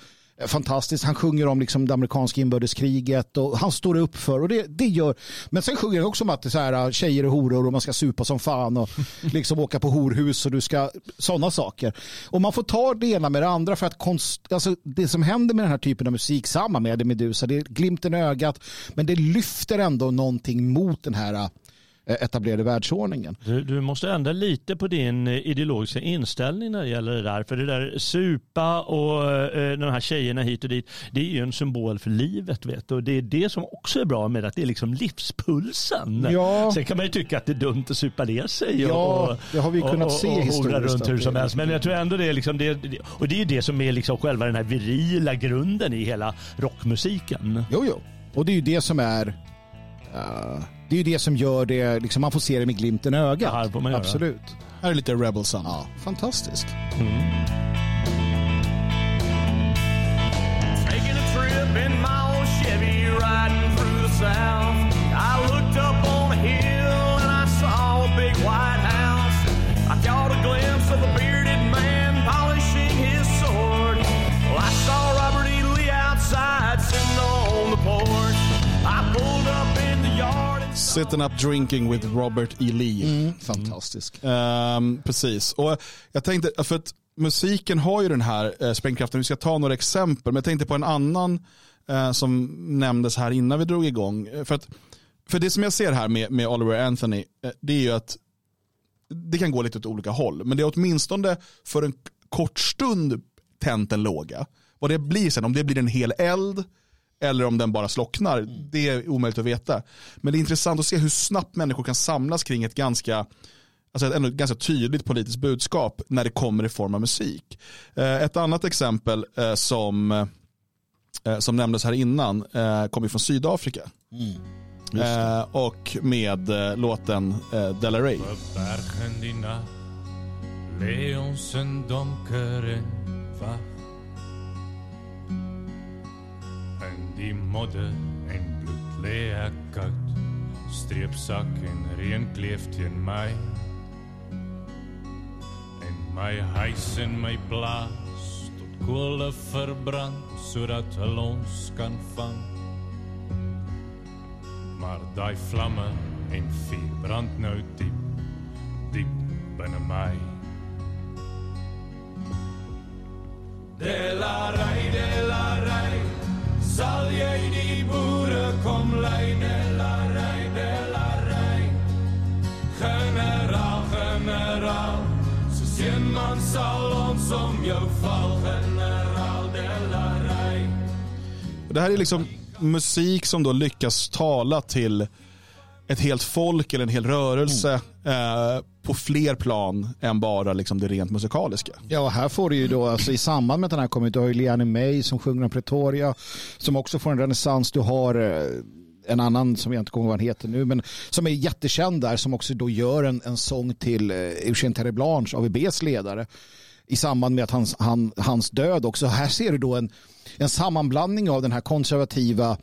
fantastiskt. Han sjunger om liksom det amerikanska inbördeskriget och han står upp för och det, det gör. Men sen sjunger han också om att det är så här, äh, tjejer är horor och man ska supa som fan och liksom åka på horhus och du ska sådana saker. Och man får ta det ena med det andra för att konst, alltså det som händer med den här typen av musik, samma med Medusa, det är glimten i ögat men det lyfter ändå någonting mot den här äh, etablerade världsordningen. Du, du, måste ändra lite på din eh, ideologiska inställning när det gäller det där. För det där supa och eh, de här tjejerna hit och dit, det är ju en symbol för livet. Vet du? Och det är det som också är bra med att det är liksom livspulsen. Ja. Sen kan man ju tycka att det är dumt att supa ner sig. Och, ja, det har vi kunnat och, se historiskt. runt hur som helst. Men jag tror ändå det är liksom det, och det är ju det som är liksom själva den här virila grunden i hela rockmusiken. Jo, jo. Och det är ju det som är det är ju det som gör det, liksom, man får se det med glimten i ögat. här får man göra. Absolut. Här är lite Rebel Sun. Ja, fantastiskt. Mm. Sitting up drinking with Robert E. Lee. Mm, fantastisk. Ehm, precis. Och jag tänkte, för att musiken har ju den här eh, sprängkraften. Vi ska ta några exempel. Men jag tänkte på en annan eh, som nämndes här innan vi drog igång. Eh, För, att, för det som jag ser här med, med Oliver Anthony, eh, det är ju att det kan gå lite åt olika håll. Men det är åtminstone för en kort stund tänt en låga. Vad det blir sen, om det blir en hel eld eller om den bara slocknar, det är omöjligt att veta. Men det är intressant att se hur snabbt människor kan samlas kring ett ganska alltså ett ändå ganska tydligt politiskt budskap när det kommer i form av musik. Eh, Ett annat exempel eh, som, eh, som nämndes här innan kommer från Sydafrika. Eh, Och med eh, låten eh, Della Ray. Bergen die nacht, leeuws en donker en vacht. Die modder en bloed lê ek koud, streepsak en reën kleef teen my. En my huis en my plaas tot kolle verbrand sodat hulle ons kan vang. Maar daai vlamme en vuur brand nou diep, diep binne my. Delarai, delarai, sal jy die boere kom lei, delarai, delarai. Generaal, generaal, soos een man sal ons om jou val, generaal. Och Det här är liksom musik som då lyckas tala till ett helt folk eller en hel rörelse eh, på fler plan än bara liksom det rent musikaliska. Ja, och här får du ju då, alltså, i samband med att den här kommer, du har ju Liane May som sjunger om Pretoria, som också får en renässans. Du har eh, en annan som jag inte kommer ihåg vad han heter nu, men som är jättekänd där, som också då gör en, en sång till eh, Eugène Terre Blanche, AVBs ledare, i samband med att hans, han, hans död också. Här ser du då en, en sammanblandning av den här konservativa,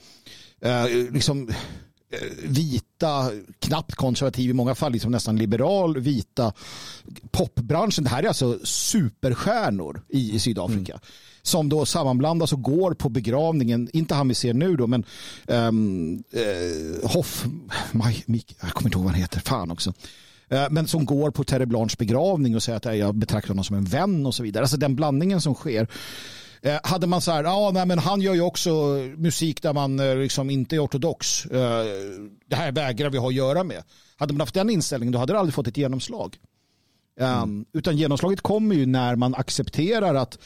eh, liksom vita, knappt konservativ i många fall, liksom nästan liberal vita popbranschen. Det här är alltså superstjärnor i, i Sydafrika. Som då sammanblandas och går på begravningen, inte han vi ser nu då, men um, uh, Hoff, Maj, Mik, jag kommer inte ihåg vad han heter, fan också. Eh, Men som går på Terre Blanches begravning och säger att jag betraktar honom som en vän och så vidare. Alltså den blandningen som sker. Eh, Hade man så här, ah, nej, men han gör ju också musik där man eh, liksom inte är ortodox. Eh, Det här vägrar vi ha att göra med. Hade man haft den inställningen då hade det aldrig fått ett genomslag. Um, utan genomslaget kommer ju när man accepterar att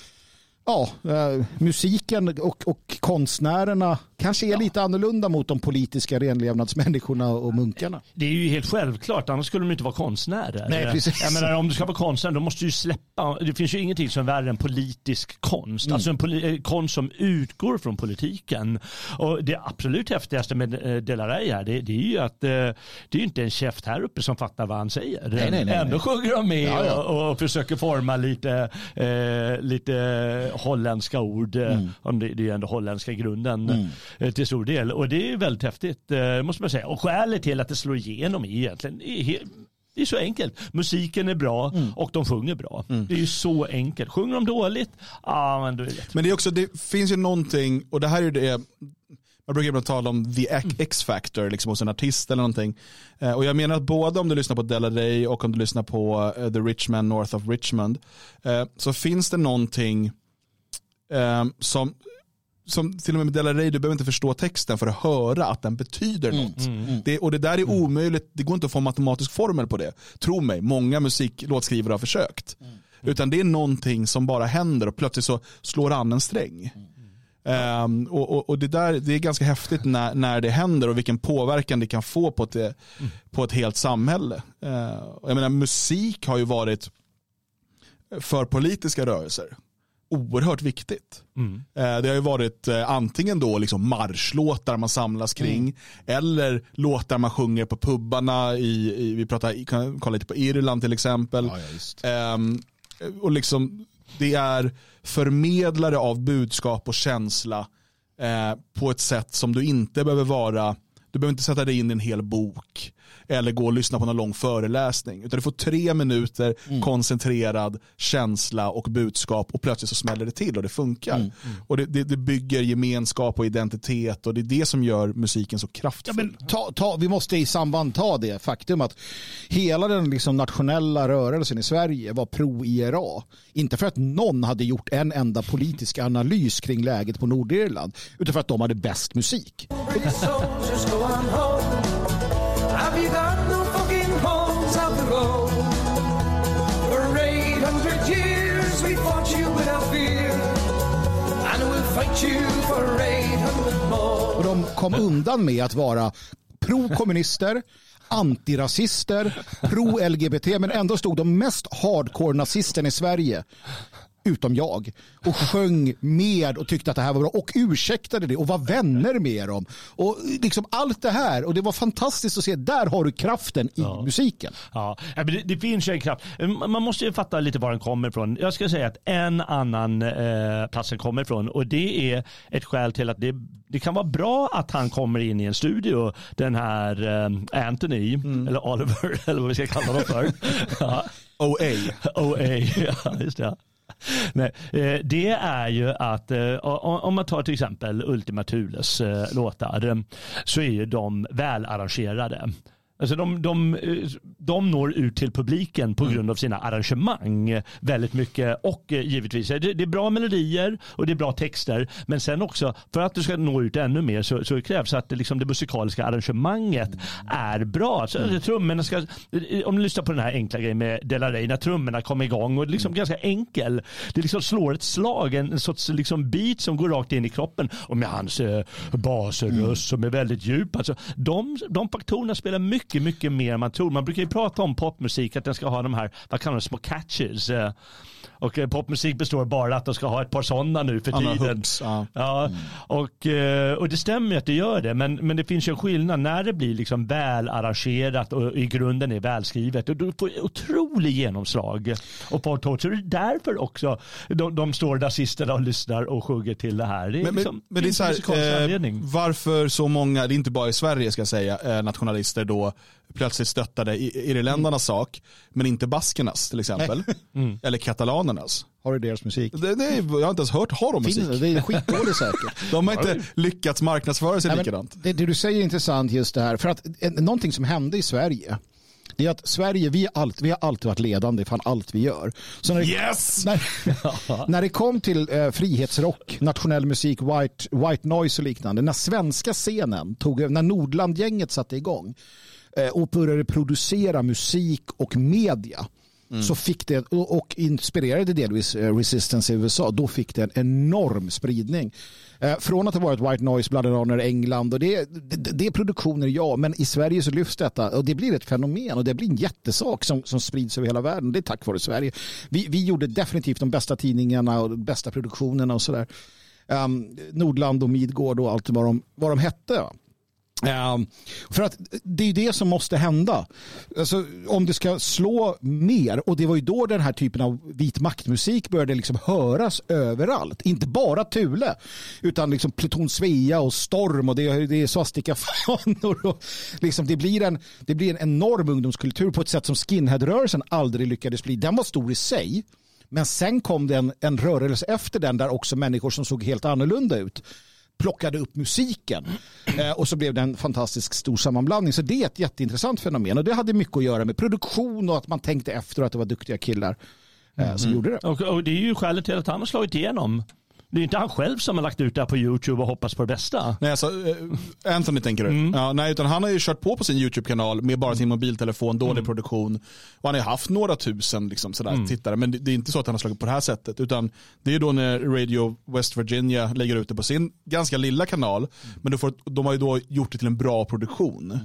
ja, eh, musiken och, och konstnärerna kanske är lite annorlunda mot de politiska renlevnadsmänniskorna och munkarna. Det är ju helt självklart, annars skulle de inte vara konstnärer. Nej, precis. Jag menar, om du ska vara konstnär då måste du ju släppa, det finns ju ingenting som är värre än politisk konst. Mm. Alltså en poli- eh, konst som utgår från politiken. Och det absolut häftigaste med eh, Delaray här, det, det är ju att eh, det är ju inte en käft här uppe som fattar vad han säger. Nej, nej, nej, Ändå sjunger de med Ja, ja. Och, och försöker forma lite, eh, lite holländska ord. eh, Mm. Om det, det är ju ändå holländska grunden eh, till stor del. Och det är väldigt häftigt, eh, måste man säga. Och skälet till att det slår igenom är egentligen är det är så enkelt. Musiken är bra Mm. och de sjunger bra. Det är ju så enkelt. Sjunger de dåligt, ja men då är det lätt. Men det är också, det finns ju någonting, och det här är det, man brukar ibland tala om the Mm. X-factor liksom hos en artist eller någonting. Eh, Och jag menar att både om du lyssnar på Della Ray och om du lyssnar på The Rich Man North of Richmond, eh, så finns det någonting som, som till och med med Della Ray, du behöver inte förstå texten för att höra att den betyder Mm. något. Det, och det där är omöjligt, det går inte att få en matematisk formel på det. Tro mig, många musiklåtskrivare har försökt. Utan det är någonting som bara händer och plötsligt så slår an en sträng. Ehm, och och, och det, där, det är ganska häftigt när, när det händer och vilken påverkan det kan få på ett, eh, på ett helt samhälle. Uh, jag menar, musik har ju varit för politiska rörelser oerhört viktigt. Eh, Det har ju varit eh, antingen då liksom marschlåtar man samlas kring eller låtar man sjunger på pubbarna i, i vi pratar, kan kolla lite på Irland till exempel. Ehm, och liksom, det är förmedlare av budskap och känsla eh, på ett sätt som du inte behöver vara Du behöver inte sätta dig in i en hel bok eller gå och lyssna på någon lång föreläsning. Utan du får tre minuter koncentrerad känsla och budskap och plötsligt så smäller det till och det funkar. Och det, det, det bygger gemenskap och identitet och det är det som gör musiken så Ja, kraftfull. men ta, ta, vi måste i samband ta det faktum att hela den liksom nationella rörelsen i Sverige var pro-IRA. Inte för att någon hade gjort en enda politisk analys kring läget på Nordirland utan för att de hade bäst musik. Fucking the road? For 800 years we fought you without fear. And we'll fight you for 800 more. Och de kom undan med att vara pro-kommunister, antirasister, pro-LGBT men ändå stod de mest hardcore nazisterna i Sverige utom jag och sjöng med och tyckte att det här var bra och ursäktade det och var vänner med dem och liksom allt det här och det var fantastiskt att se där har du kraften i musiken. Ja, ja, men det, det finns ju en kraft. Man måste ju fatta lite var den kommer ifrån. Jag ska säga att en annan eh, plats den kommer ifrån och det är ett skäl till att det, det kan vara bra att han kommer in i en studio, den här eh, Anthony, eller Oliver, eller vad vi ska kalla honom för. ja. OA. OA, ja just det. Nej, eh, det är ju att eh, om man tar till exempel Ultima Thules eh, låtar så är ju de välarrangerade. Alltså de, de, de når ut till publiken på grund av sina arrangemang väldigt mycket och eh, givetvis det, det är bra melodier och det är bra texter men sen också för att du ska nå ut ännu mer så, så krävs att det, liksom, det musikaliska arrangemanget är bra. Så, mm. trummorna ska, om du lyssnar på den här enkla grejen med Delarey när trummorna kommer igång och det är liksom ganska enkel. Det liksom slår ett slag, en, en sorts liksom beat som går rakt in i kroppen och med hans eh, basröst som är väldigt djup. Alltså, de, de faktorerna spelar mycket, mycket mer än man tror. Man brukar ju prata om popmusik att den ska ha de här, vad kallar man det, små catches. eh, Och eh, popmusik består bara att de ska ha ett par sådana nu för Anna tiden. Hooks, ja. Ja, och, eh, och det stämmer ju att det gör det, men, men det finns ju en skillnad när det blir liksom väl arrangerat och i grunden är välskrivet. Och då får otrolig genomslag. Och på så det är därför också de, de står nazisterna och lyssnar och sjunger till det här. Det är Men, liksom, men, men det är så här, eh, varför så många, det är inte bara i Sverige ska jag säga, eh, nationalister då plötsligt stöttade irländarnas sak, men inte baskernas till exempel. Mm. Eller katalanernas. Har du deras musik? Det, det, jag har inte ens hört, har de musik? Finns det? Det är skitdåligt säkert. De har inte lyckats marknadsföra sig Nej, likadant. det, det du säger är intressant just det här. För att en, någonting som hände i Sverige det är att Sverige, vi, allt, vi har alltid varit ledande i fan allt vi gör. Så när, det- Yes! när, när det kom till eh, frihetsrock, nationell musik, white, white noise och liknande, när svenska scenen tog när Nordlandgänget satte igång och började producera musik och media, så fick det, och och inspirerade delvis eh, Resistance i USA, då fick det en enorm spridning. Eh, Från att ha varit White Noise, Blood and Honor, England och det, det, det är produktioner, ja, men i Sverige så lyfts detta och det blir ett fenomen och det blir en jättesak som, som sprids över hela världen. Det är tack vare Sverige. Vi, vi gjorde definitivt de bästa tidningarna och de bästa produktionerna och sådär. Um, Nordland och Midgård och allt vad de, vad de hette. Ehm, för att det är det som måste hända. Alltså, om det ska slå mer, och det var ju då den här typen av vit maktmusik började liksom höras överallt. Inte bara Thule, utan liksom Pluton Svea och Storm och det, är- det är svastikafanor. Och liksom det, blir en, det blir en enorm ungdomskultur på ett sätt som skinheadrörelsen aldrig lyckades bli. Den var stor i sig. Men sen kom det en, en rörelse efter den där också människor som såg helt annorlunda ut plockade upp musiken eh, och så blev det en fantastisk stor sammanblandning. Så det är ett jätteintressant fenomen och det hade mycket att göra med produktion och att man tänkte efter och att det var duktiga killar eh, som gjorde det. Och, och det är ju skälet till att han har slagit igenom. Det är inte han själv som har lagt ut det här på YouTube och hoppas på det bästa. Nej, alltså, eh, Anthony tänker du? Ja, nej, utan han har ju kört på på sin YouTube-kanal med bara sin mobiltelefon, dålig produktion. Och han har haft några tusen liksom, sådär, tittare, men det, det är inte så att han har slagit på det här sättet. Utan det är då när Radio West Virginia lägger ut det på sin ganska lilla kanal. Men du får, de har ju då gjort det till en bra produktion.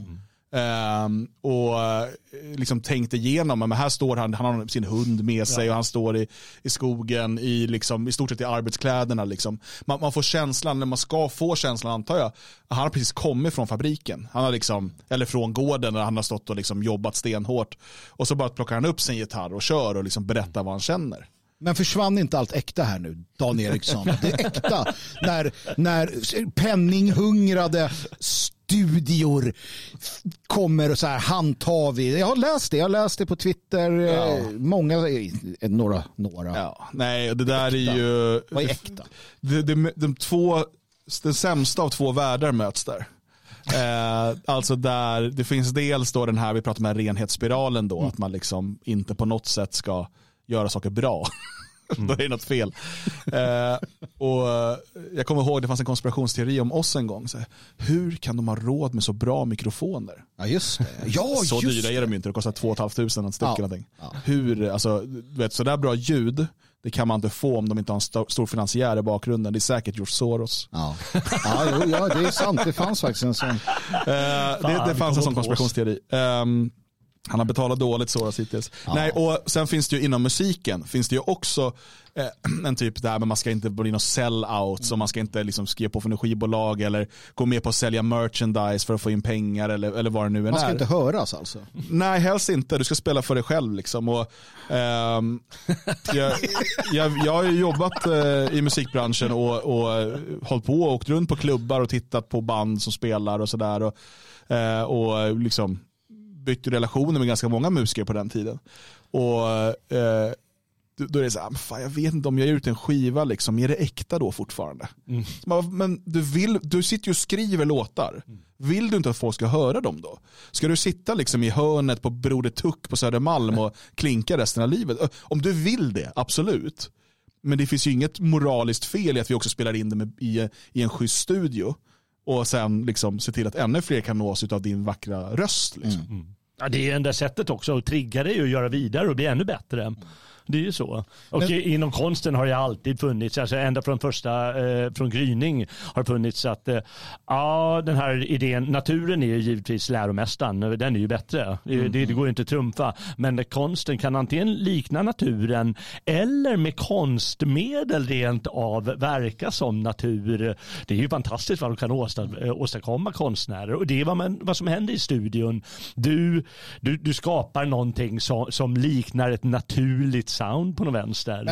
Ehm, och eh, liksom tänkt igenom, men här står han, han har sin hund med sig och han står i, i skogen i, liksom, i stort sett i arbetskläderna. Liksom. Man, man får känslan, när man ska få känslan antar jag, han har precis kommit från fabriken. Han har liksom, eller från gården där han har stått och liksom jobbat stenhårt. Och så bara plockar han upp sin gitarr och kör och liksom berättar vad han känner. Men försvann inte allt äkta här nu, Dan Eriksson? Det är äkta när, när penninghungrade studior kommer och så här handtar vi. Jag har läst det, jag har läst det på Twitter. eh, Många, eh, några, några. Ja, nej, det där är ju... Vad är äkta? De, de, de två, den sämsta av två världar möts där. Eh, alltså där det finns dels då den här, vi pratar om den här renhetsspiralen då, att man liksom inte på något sätt ska göra saker bra. då är det något fel. Eh, och eh, jag kommer ihåg det fanns en konspirationsteori om oss en gång. Så här, hur kan de ha råd med så bra mikrofoner? Ja, just det. Ja, så just dyra är de ju inte, det kostar 2 500 ett styck Ja. eller någonting. Ja. Hur, alltså, du vet, så där bra ljud, det kan man inte få om de inte har en sto- stor finansiär i bakgrunden. Det är säkert George Soros. Ja, ja, jo, ja det är sant. Det fanns faktiskt en sån. Eh, det, det fanns en sån konspirationsteori. Ehm, han har betalat dåligt Soros hittills. Nej, och sen finns det ju inom musiken finns det ju också eh, en typ där men man ska inte bli någon sell-out så man ska inte liksom skriva på för skivbolag eller gå med på att sälja merchandise för att få in pengar eller, eller vad det nu än Man ska är. inte höras alltså. Nej, helst inte. Du ska spela för dig själv. Liksom. Och, ehm, jag, jag, jag har ju jobbat eh, i musikbranschen och, och eh, hållit på och åkt runt på klubbar och tittat på band som spelar och sådär. Och, eh, och liksom byggt relationer med ganska många musiker på den tiden. Och eh, då är det så här, "Men fan, jag vet inte om jag ger ut en skiva, liksom, är det äkta då fortfarande? Så man, Men du, vill, du sitter ju och skriver låtar. Vill du inte att folk ska höra dem då? Ska du sitta liksom i hörnet på Broder Tuck på Södermalm och klinka resten av livet? Om du vill det, absolut. Men det finns ju inget moraliskt fel i att vi också spelar in det med, i, i en schysst studio. Och sen liksom se till att ännu fler kan nås av din vackra röst. Liksom. Ja, det är enda sättet också att trigga dig och göra vidare och bli ännu bättre. Det är ju så. Och inom konsten har det alltid funnits, alltså ända från första, eh, från gryning har funnits att eh, ja, den här idén, naturen är ju givetvis läromästaren, den är ju bättre. Det, det, det går ju inte att trumfa. Men konsten kan antingen likna naturen eller med konstmedel rent av verka som natur. Det är ju fantastiskt vad de kan eh, åstadkomma konstnärer och det är vad, man, vad som händer i studion. Du, du, du skapar någonting som, som liknar ett naturligt sound på något vänster.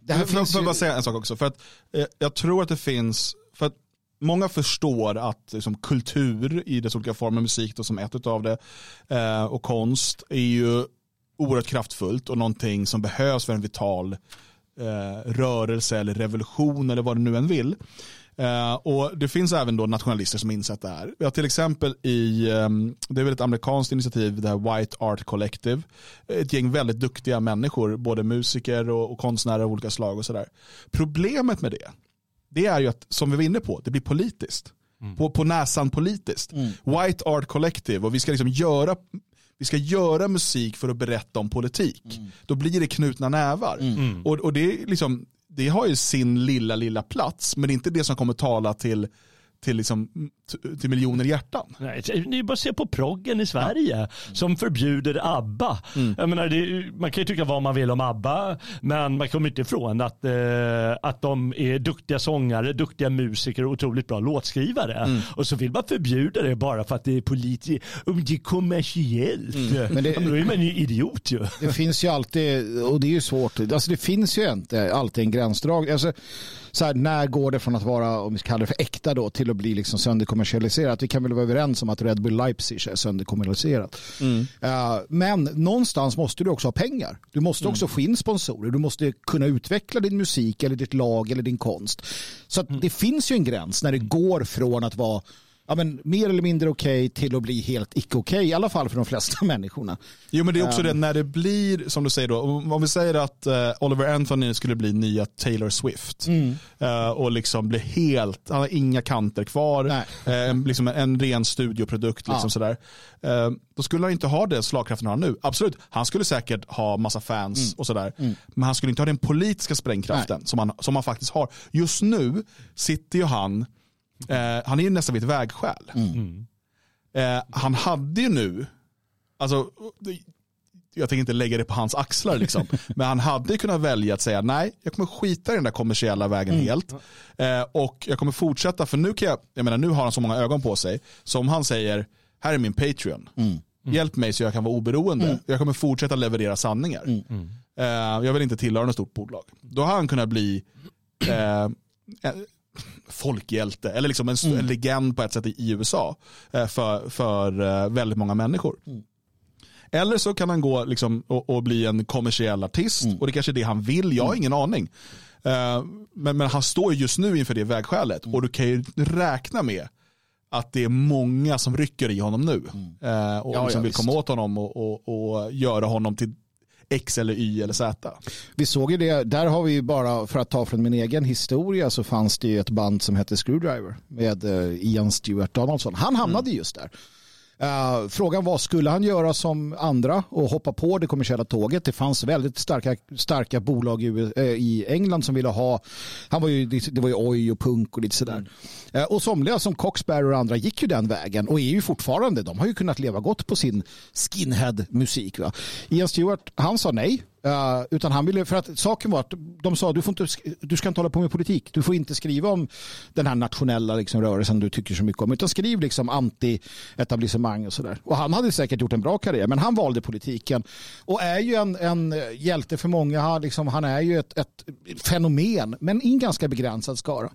Det här Får- får finns ju... bara säga en sak också? För att, eh, jag tror att det finns, för att många förstår att liksom, kultur i dess olika former, musik då, som ett av det, eh, och konst är ju oerhört kraftfullt och någonting som behövs för en vital eh, rörelse eller revolution eller vad du nu än vill. Eh, och Det finns även då nationalister som insett det här. Vi har till exempel i, ehm, det är väl ett amerikanskt initiativ, det här White Art Collective. Ett gäng väldigt duktiga människor, både musiker och, och konstnärer av olika slag och sådär. Problemet med det, det är ju att, som vi var inne på, det blir politiskt. På, på näsan politiskt. White Art Collective och vi ska liksom göra vi ska göra musik för att berätta om politik. Då blir det knutna nävar. Och, och det, är liksom, det har ju sin lilla, lilla plats, men det är inte det som kommer tala till, till, liksom, till miljoner hjärtan. Nej, ni är bara se på proggen i Sverige som förbjuder ABBA. Jag menar, det, man kan ju tycka vad man vill om ABBA, men man kommer inte ifrån att, eh, att de är duktiga sångare, duktiga musiker och otroligt bra låtskrivare. Och så vill man förbjuda det bara för att det är politiskt, det är kommersiellt. Men det- Men då är man ju idiot ju. Det finns ju alltid, och det är ju svårt, alltså det finns ju inte alltid en gränsdragning. Alltså, så här, när går det från att vara, om vi ska kalla det för äkta då, till att bli liksom sönderkommersialiserat? Vi kan väl vara överens om att Red Bull Leipzig är sönderkommersialiserat. Eh, men någonstans måste du också ha pengar. Du måste också få in sponsorer. Du måste kunna utveckla din musik eller ditt lag eller din konst. Så att det finns ju en gräns när det går från att vara ja, men, mer eller mindre okej till att bli helt icke okej, i alla fall för de flesta människorna. Jo men det är också det när det blir, som du säger då, om vi säger att eh, Oliver Anthony skulle bli nya Taylor Swift eh, och liksom bli helt, han har inga kanter kvar, eh, liksom en, en ren studioprodukt. Liksom Ja. sådär. Då skulle han inte ha den slagkraften han har nu. Absolut, han skulle säkert ha massa fans och sådär. Men han skulle inte ha den politiska sprängkraften som han, som han faktiskt har. Just nu sitter ju han, eh, han är ju nästan vid ett vägskäl. Eh, han hade ju nu, alltså, jag tänker inte lägga det på hans axlar liksom, men han hade ju kunnat välja att säga nej, jag kommer skita i den där kommersiella vägen helt. Eh, och jag kommer fortsätta, för nu kan jag, jag menar nu har han så många ögon på sig, så om han säger, här är min Patreon, hjälp mig så jag kan vara oberoende, jag kommer fortsätta leverera sanningar. Eh, jag vill inte tillhöra något stort bolag. Då har han kunnat bli eh, folkhjälte eller liksom en, st- en legend på ett sätt i, USA eh, för, för eh, väldigt många människor. Eller så kan han gå liksom, och, och bli en kommersiell artist och det kanske är det han vill, jag har ingen aning. Eh, men, men han står just nu inför det vägskälet och du kan ju räkna med att det är många som rycker i honom nu. Eh, och Ja, liksom ja, vill visst. komma åt honom och, och, och göra honom till X eller Y eller Z. Vi såg ju det, där har vi ju bara, för att ta från min egen historia, så fanns det ju ett band som hette Screwdriver med eh, Ian Stewart Donaldson. Han hamnade just där. Eh, frågan var, skulle han göra som andra och hoppa på det kommersiella tåget? Det fanns väldigt starka, starka bolag i, eh, i England som ville ha, han var ju, det var ju oj och punk och lite sådär. Eh, och somliga som Coxbearer och andra gick ju den vägen och är ju fortfarande, de har ju kunnat leva gott på sin skinhead-musik. Ian Stewart, han sa nej. Eh, utan han ville, för att saken var att de sa du, får inte, du ska inte hålla på med politik. Du får inte skriva om den här nationella liksom, rörelsen du tycker så mycket om. Utan skriv liksom anti-etablissemang och sådär. Och han hade säkert gjort en bra karriär. Men han valde politiken. Och är ju en, en hjälte för många. Han, liksom, han är ju ett, ett fenomen. Men i en ganska begränsad skara.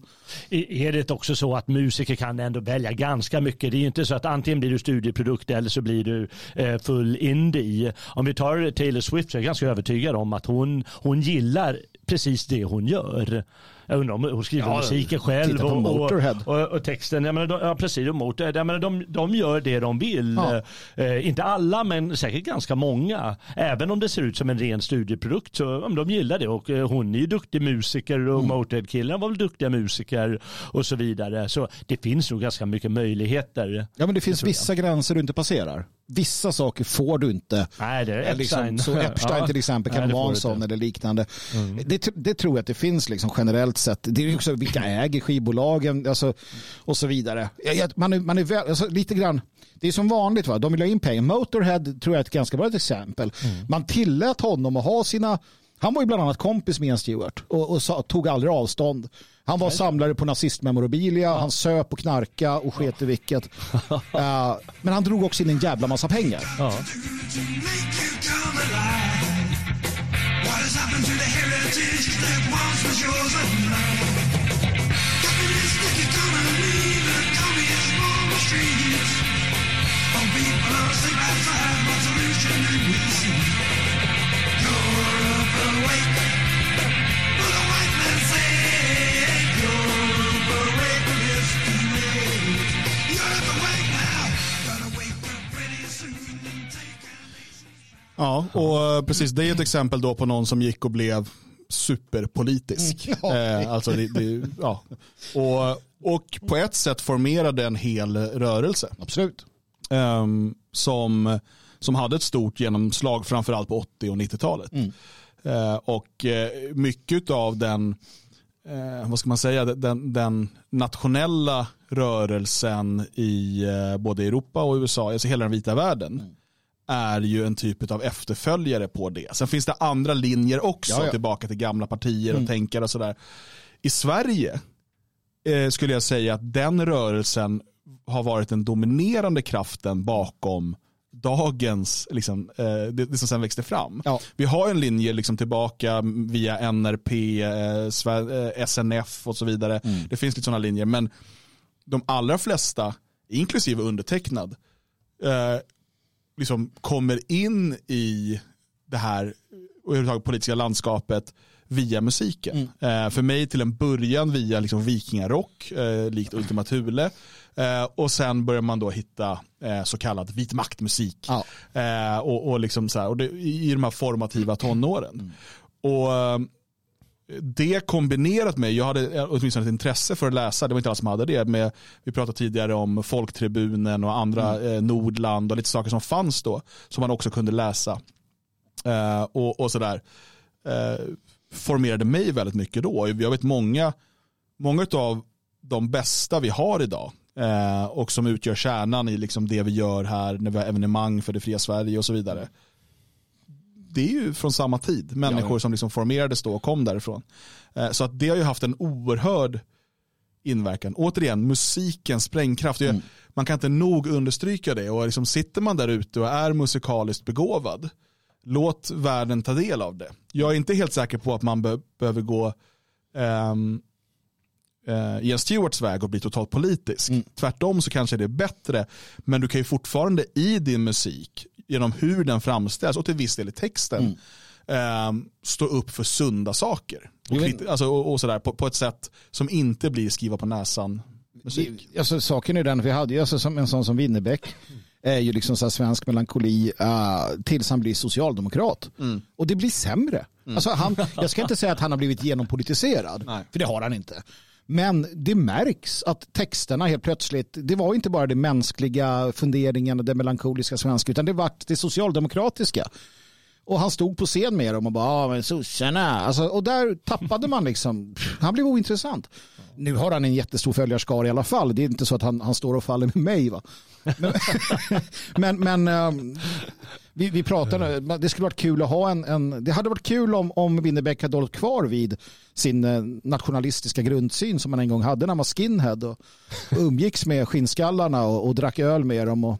Är det också så att musiker kan ändå välja ganska mycket? Det är ju inte så att antingen blir du studieprodukt eller så blir du eh, full indie. Om vi tar Taylor Swift så är jag ganska övertygad om att hon, hon gillar precis det hon gör. Jag undrar om hon skriver Ja, musiken själv och, Motorhead. och, och, och texten. Jag menar, de, ja, precis. Och Motorhead. Jag menar, de, de gör det de vill. Ja. Eh, inte alla, men säkert ganska många. Även om det ser ut som en ren studieprodukt så men de gillar det. Och eh, hon är ju duktig musiker och Mm. Motorhead-killarna var väl duktiga musiker och så vidare. Så det finns nog ganska mycket möjligheter. Ja, men det finns vissa gränser du inte passerar. Vissa saker får du inte. Nej, det är Liksom, Epstein. så Epstein Ja. till exempel kan Nej, vara en sån eller liknande. Det, det tror jag att det finns liksom generellt sett. Det är ju också vilka äger skivbolagen alltså, och så vidare. Man är, man är väl, alltså, lite grann, det är som vanligt, va? de vill ha in pengar. Motorhead tror jag är ett ganska bra exempel. Man tillät honom att ha sina han var ju bland annat kompis med Ian Stewart och, och sa, tog aldrig avstånd. Han var samlare på nazistmemorabilia, han söp och knarka och sket i vilket. Eh, men han drog också in en jävla massa pengar. Ja. Ja, och eh, precis det är ett exempel då på någon som gick och blev superpolitisk. Eh, alltså det, det, ja. och, och på ett sätt formerade en hel rörelse Absolut. ehm, som, som hade ett stort genomslag framförallt på 80 och 90-talet. Eh, och eh, mycket av den, eh, vad ska man säga, den, den nationella rörelsen i eh, både Europa och USA, alltså hela den vita världen, är ju en typ av efterföljare på det. Sen finns det andra linjer också, Ja, ja. tillbaka till gamla partier och tänkare och sådär. I Sverige eh, skulle jag säga att den rörelsen har varit den dominerande kraften bakom dagens, liksom, eh, det, det som sen växte fram. Ja. Vi har en linje liksom tillbaka via NRP, eh, Sve- eh, SNF och så vidare. Det finns lite sådana linjer, men de allra flesta, inklusive undertecknad, eh, liksom kommer in i det här och överhuvudtaget politiska landskapet via musiken. Eh, för mig till en början via liksom vikingarock, eh, likt Ultima Thule. Eh, och sen börjar man då hitta eh, så kallad vit maktmusik. Ja. Eh, och, och, liksom så här, och det, i de här formativa tonåren. Och eh, det kombinerat med, jag hade åtminstone ett intresse för att läsa, det var inte alla som hade det, med, vi pratade tidigare om Folktribunen och andra eh, Nordland och lite saker som fanns då, som man också kunde läsa. Eh, och, och sådär. Eh, formerade mig väldigt mycket då. Jag vet många, många av de bästa vi har idag eh, och som utgör kärnan i liksom det vi gör här när vi har evenemang för det fria Sverige och så vidare. Det är ju från samma tid, människor som liksom formerades då och kom därifrån. Eh, så att det har ju haft en oerhörd inverkan. Återigen, musikens sprängkraft. Det- Man kan inte nog understryka det. Och liksom sitter man där ute och är musikaliskt begåvad, låt världen ta del av det. Jag är inte helt säker på att man be- behöver gå ehm, eh, Ian Stewarts väg och bli totalt politisk. Tvärtom så kanske det är bättre, men du kan ju fortfarande i din musik, genom hur den framställs och till viss del i texten, eh, stå upp för sunda saker. Och, krit- alltså, och, och sådär, på, på ett sätt som inte blir skriva på näsan musik. Alltså, saken är den, vi hade ju alltså, som en sån som Winnerbäck, är ju liksom så svensk melankoli uh, tills han blir socialdemokrat. Och det blir sämre. Alltså han, jag ska inte säga att han har blivit genompolitiserad, Nej. för det har han inte. Men det märks att texterna helt plötsligt, det var inte bara det mänskliga funderingen och det melankoliska svenska, utan det var det socialdemokratiska. Och han stod på scen med dem och bara, ja men sossarna. Alltså, och där tappade man liksom, han blev ointressant. Nu har han en jättestor följarskara i alla fall. Det är inte så att han, han står och faller med mig. Va? Men, men, men ehm, vi, vi pratade, det skulle varit kul att ha en, en det hade varit kul om, om Winnerbäck hade hållit kvar vid sin eh, nationalistiska grundsyn som han en gång hade när han var skinhead och umgicks med skinnskallarna och, och drack öl med dem. Och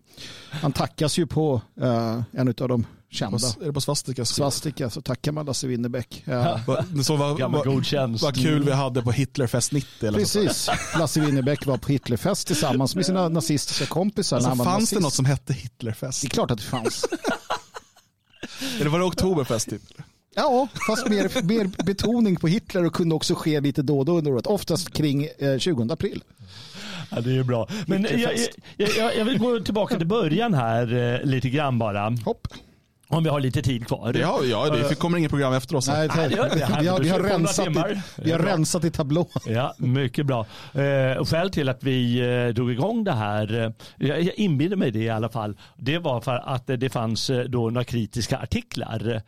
han tackas ju på eh, en av de kända. Är det på svastika? Svastika så tackar man Lasse Winnerbäck. Ja. Va- Så vad, Gammal god tjänst. vad kul vi hade på Hitlerfest 90. Eller. Precis. Lasse Winnerbäck var på Hitlerfest tillsammans med sina nazistiska kompisar. när Alltså, han var fanns det nazist. något som hette Hitlerfest? Det är klart att det fanns. Eller var det Oktoberfest? Typ? Ja, fast mer, mer betoning på Hitler och kunde också ske lite då och då under året. Oftast kring eh, 20 april. Ja, det är bra. Men jag, jag, jag, jag vill gå tillbaka till början här eh, lite grann bara. Hopp. Om vi har lite tid kvar. Det har, ja, det kommer inget program efter oss. Nej, det gör det. vi, har, vi, har 700 rensat i, vi har Bra. rensat i tablå. Ja, mycket bra. Eh, och skäl till att vi eh, drog igång det här, eh, jag, inbillar mig det i alla fall, det var för att eh, det fanns eh, då några kritiska artiklar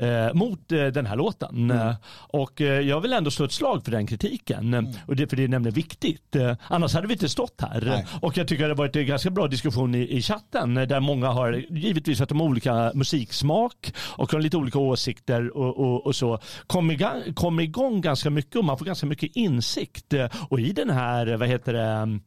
eh, mot eh, den här låten. Eh, Och eh, jag vill ändå slå ett slag för den kritiken. Eh, Och det, för det är nämligen viktigt. Eh, annars hade vi inte stått här. Nej. Och jag tycker det har varit en ganska bra diskussion i, i chatten eh, där många har givetvis att de har olika musiksmak och har lite olika åsikter och, och, och så. Kom igång, kom igång ganska mycket och man får ganska mycket insikt. Eh, Och i den här, vad heter det,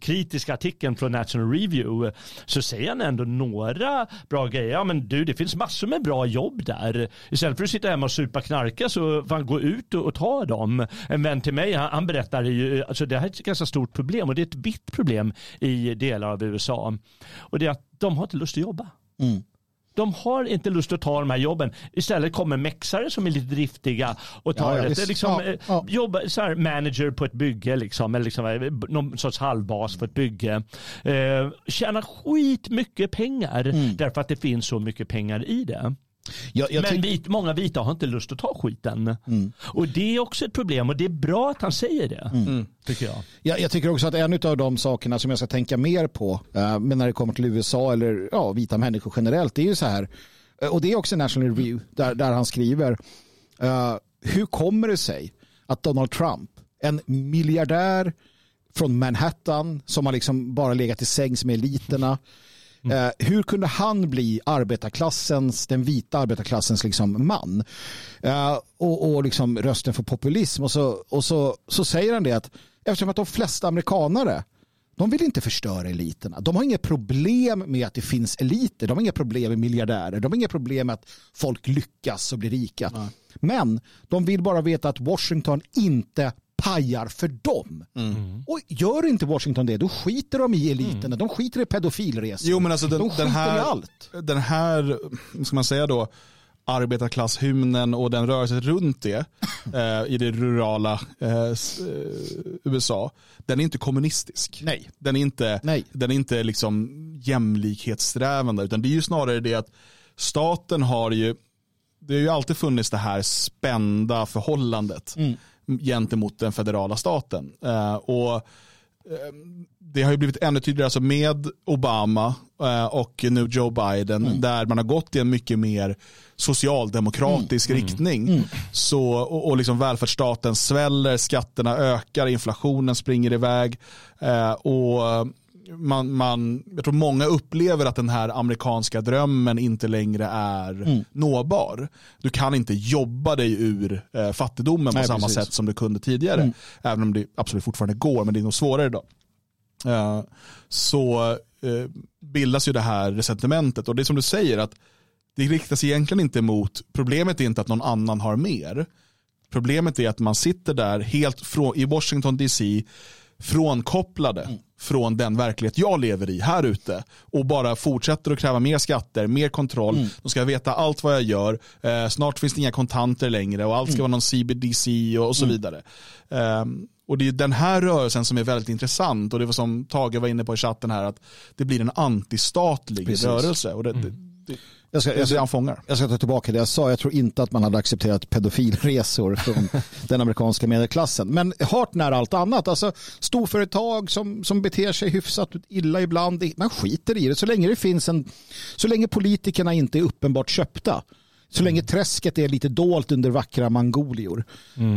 kritiska artikeln från National Review så säger han ändå några bra grejer. Ja men du, det finns massor med bra jobb där. Istället för att sitta hemma och supa knarka så får han gå ut och, och ta dem. En vän till mig, han, han berättar ju, alltså det här är ett ganska stort problem och det är ett vitt problem i delar av USA. Och det är att de har inte lust att jobba. De har inte lust att ta de här jobben. Istället kommer mexare som är lite driftiga och tar Ja, ja, det. liksom, Ja, eh, ja. jobba, så här, manager på ett bygge, liksom, eller liksom, eh, någon sorts halvbas på ett bygge. Eh, tjänar skitmycket pengar Mm. därför att det finns så mycket pengar i det. Jag, jag Men vit, många vita har inte lust att ta skiten. Mm. Och det är också ett problem och det är bra att han säger det. Tycker jag. Jag, jag tycker också att en av de sakerna som jag ska tänka mer på, eh, men när det kommer till USA eller ja, vita människor generellt, det är ju så här, eh, och det är också National Review, där, där han skriver, eh, hur kommer det sig att Donald Trump, en miljardär från Manhattan som har liksom bara legat i sängs med eliterna, Eh, hur kunde han bli arbetarklassens, den vita arbetarklassens liksom man? Eh, och, och liksom rösten för populism. Och, så, och så, så säger han det att eftersom att de flesta amerikanare de vill inte förstöra eliterna. De har inga problem med att det finns eliter. De har inga problem med miljardärer. De har inga problem med att folk lyckas och blir rika. Men de vill bara veta att Washington inte pajar för dem. Och gör inte Washington det, då skiter de i eliterna. De skiter i pedofilresor. Jo men alltså den, de den skiter i här, allt. den här, ska man säga då, arbetarklasshymnen och den rörelsen runt det eh, i det rurala eh, eh, USA, den är inte kommunistisk. Nej. Den är inte, Nej. Den är inte liksom jämlikhetssträvande utan det är ju snarare det att staten har ju, det har ju alltid funnits det här spända förhållandet gentemot den federala staten. Eh, och det har ju blivit ännu tydligare alltså med Obama eh, och nu Joe Biden där man har gått i en mycket mer socialdemokratisk riktning. Så, och, och liksom välfärdsstaten sväller, skatterna ökar, inflationen springer iväg. Eh, och man, man, jag tror många upplever att den här amerikanska drömmen inte längre är nåbar. Du kan inte jobba dig ur eh, fattigdomen Nej, på samma precis. sätt som du kunde tidigare. Även om det absolut fortfarande går, men det är nog svårare idag. Eh, så eh, bildas ju det här resentimentet. Och det är som du säger att det riktas egentligen inte mot, problemet är inte att någon annan har mer. Problemet är att man sitter där helt från, i Washington DC frånkopplade från den verklighet jag lever i här ute och bara fortsätter att kräva mer skatter, mer kontroll. De ska veta allt vad jag gör. Eh, snart finns det inga kontanter längre och allt ska vara någon CBDC och, och så vidare. Ehm, och det är den här rörelsen som är väldigt intressant och det var som Tage var inne på i chatten här att det blir en antistatlig Precis. rörelse och det, det, det, Jag ska, jag, ska, fångar. jag ska ta tillbaka det jag sa. Jag tror inte att man hade accepterat pedofilresor från den amerikanska medelklassen. Men hart när allt annat. Alltså, storföretag som, som beter sig hyfsat illa ibland. Man skiter i det. Så länge det finns en... Så länge politikerna inte är uppenbart köpta. Så länge träsket är lite dolt under vackra mangolior.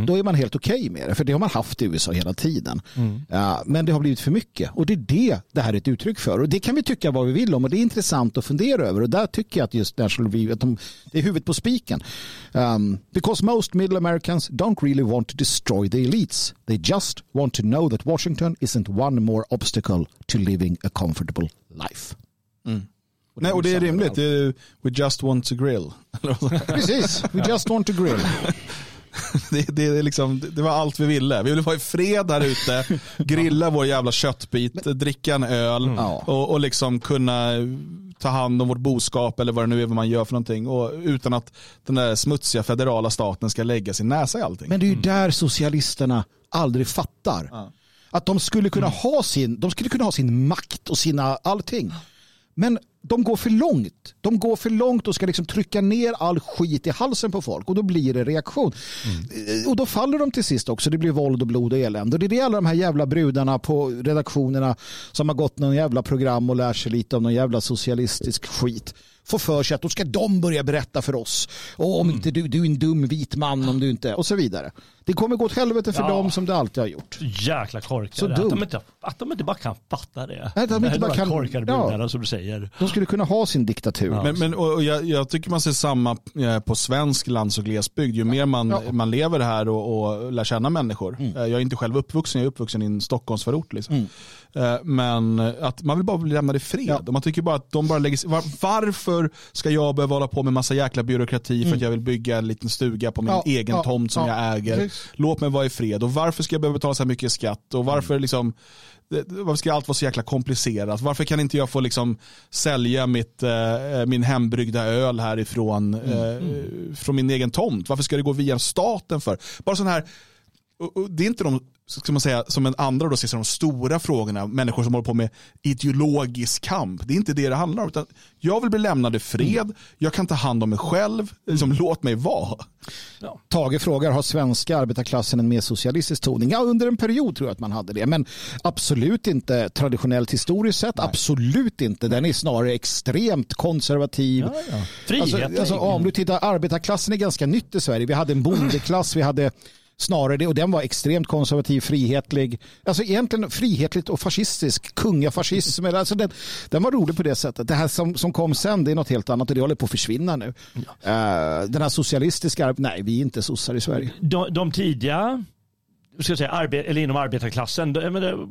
Då är man helt okej med det. För det har man haft i USA hela tiden. Ja, men det har blivit för mycket. Och det är det det här är ett uttryck för. Och det kan vi tycka vad vi vill om. Och det är intressant att fundera över. Och där tycker jag att just National Review, att de, det är huvudet på spiken. Um, because most middle Americans don't really want to destroy the elites. They just want to know that Washington isn't one more obstacle to living a comfortable life. Nej, och det är rimligt. Det är, we just want to grill. Precis, we just want to grill. Det, det, liksom, det var allt vi ville. Vi ville vara i fred här ute, grilla vår jävla köttbit, dricka en öl Ja. och, och liksom kunna ta hand om vårt boskap eller vad det nu är vad man gör för någonting. Och utan att den där smutsiga federala staten ska lägga sin näsa i allting. Men det är ju där socialisterna aldrig fattar. Att de skulle kunna ha sin, de skulle kunna ha sin makt och sina allting. Men de går för långt. De går för långt och ska liksom trycka ner all skit i halsen på folk och då blir det reaktion. Eh, Och då faller de till sist också. Det blir våld och blod och elände. Och det är det alla de här jävla brudarna på redaktionerna som har gått någon jävla program och lär sig lite om någon jävla socialistisk skit får för sig att då ska de börja berätta för oss. Och om inte du, du är en dum vit man om du inte och så vidare. Det kommer gå åt helvete för Ja. dem som det alltid har gjort. Jäkla korkade. Så att, dumt. de inte, att de inte bara kan fatta det. Nej, att de inte bara de kan- korkade ja. brudarna som du säger. De skulle kunna ha sin diktatur. Men, men, och och jag, jag tycker man ser samma eh, på svensk lands och glesbygd. Ju mer man, Ja. Mm. man lever här och, och lär känna människor. Eh, Jag är inte själv uppvuxen, jag är uppvuxen i en Stockholmsförort. Liksom. Eh, Men att man vill bara bli lämnad i fred. Ja. Och man tycker bara att de bara lägger sig, var, Varför ska jag behöva hålla på med massa jäkla byråkrati för att jag vill bygga en liten stuga på min Mm. Ja, egen ja, tomt som ja, jag äger. precis. Låt mig vara i fred. Och varför ska jag behöva betala så här mycket skatt? Och varför liksom det- varför ska allt vara så jäkla komplicerat? Varför kan inte jag få liksom sälja mitt, eh, min hembryggda öl härifrån eh, från min egen tomt? Varför ska det gå via staten för? Bara sån här, och, och det är inte de ska man säga, som en andra då de stora frågorna, människor som håller på med ideologisk kamp. Det är inte det det handlar om. Utan jag vill bli lämnad i fred, jag kan ta hand om mig själv, liksom, låt mig vara. Tage frågar, har svenska arbetarklassen en mer socialistisk toning? Ja, under en period tror jag att man hade det. Men absolut inte traditionellt historiskt sett. Absolut inte. Den är snarare extremt konservativ. Frihetlig. Alltså, alltså, om du tittar, arbetarklassen är ganska nytt i Sverige. Vi hade en bondeklass, vi hade snarare det och den var extremt konservativ, frihetlig. Alltså egentligen frihetligt och fascistisk, kungafascism. Alltså den, den var rolig på det sättet. Det här som, som kom sen, det är något helt annat och det håller på att försvinna nu. Eh, den här socialistiska, nej vi är inte sossar i Sverige. De, de tidiga ska säga, arbe eller inom arbetarklassen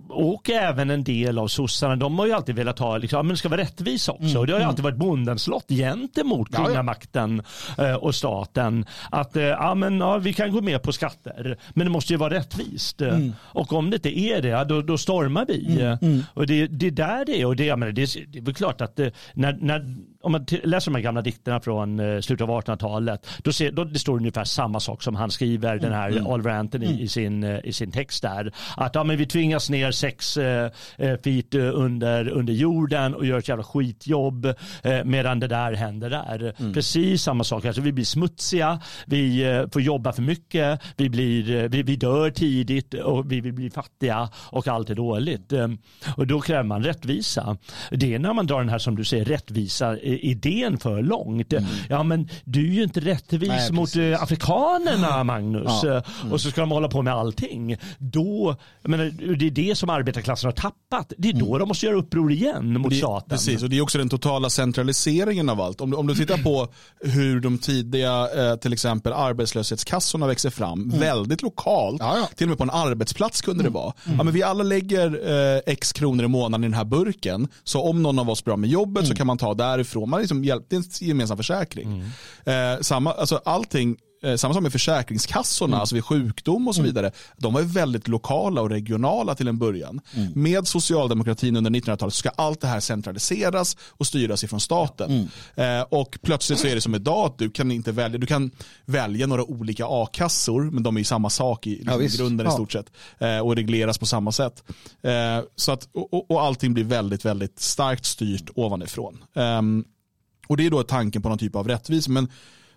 och även en del av sossarna, de har ju alltid velat ha, liksom, men det ska vara rättvisa också. Och det har ju alltid varit bondens lott gentemot Ja, kungamakten eh, och staten. Att eh, ja, men, ja, vi kan gå med på skatter, men det måste ju vara rättvist. Eh, Och om det inte är det, då, då stormar vi. Eh, Och det, det är där det är. Och det, jag menar, det, det är väl klart att eh, när, när, om man läser de här gamla dikterna från eh, slutet av 1800-talet, då, ser, då det står ungefär samma sak som han skriver, den här Oliver Anthony i, sin, eh, i sin text där. Att ja, men vi tvingas ner sex eh, eh, feet under, under jorden och gör ett jävla skitjobb eh, medan det där händer där. Precis samma sak, alltså, vi blir smutsiga, vi eh, får jobba för mycket, vi, blir, vi, vi dör tidigt och vi vill bli fattiga och allt är dåligt. Eh, Och då kräver man rättvisa. Det är när man drar den här som du säger rättvisa idén för långt. Ja men du är ju inte rättvis Nej, mot eh, afrikanerna Magnus. Ja. Eh, Och så ska de hålla på med allting. Då, menar, det är det som arbetarklassen har tappat. Det är då de måste göra uppror igen mot Det- staten. Precis, och det är också den totala centraliseringen av allt. Om du, om du tittar på hur de tidiga eh, till exempel arbetslöshetskassorna växer fram, väldigt lokalt, Ja, ja. till och med på en arbetsplats kunde det vara. Ja, men vi alla lägger eh, x kronor i månaden i den här burken, så om någon av oss blir med jobbet så kan man ta därifrån. Man är liksom hjälp, det är en gemensam försäkring. Eh, samma, alltså allting samma sak med försäkringskassorna, alltså vid sjukdom och så vidare. De var väldigt lokala och regionala till en början. Med socialdemokratin under 1900-talet ska allt det här centraliseras och styras ifrån staten. Eh, och plötsligt så är det som idag att du kan inte välja, du kan välja några olika a-kassor, men de är ju samma sak i liksom, visst. grunden i Ja. stort sett. Eh, och regleras på samma sätt. Eh, så att, och, och- och allting blir väldigt, väldigt starkt styrt ovanifrån. Ehm, och det är då tanken på någon typ av rättvisa. Men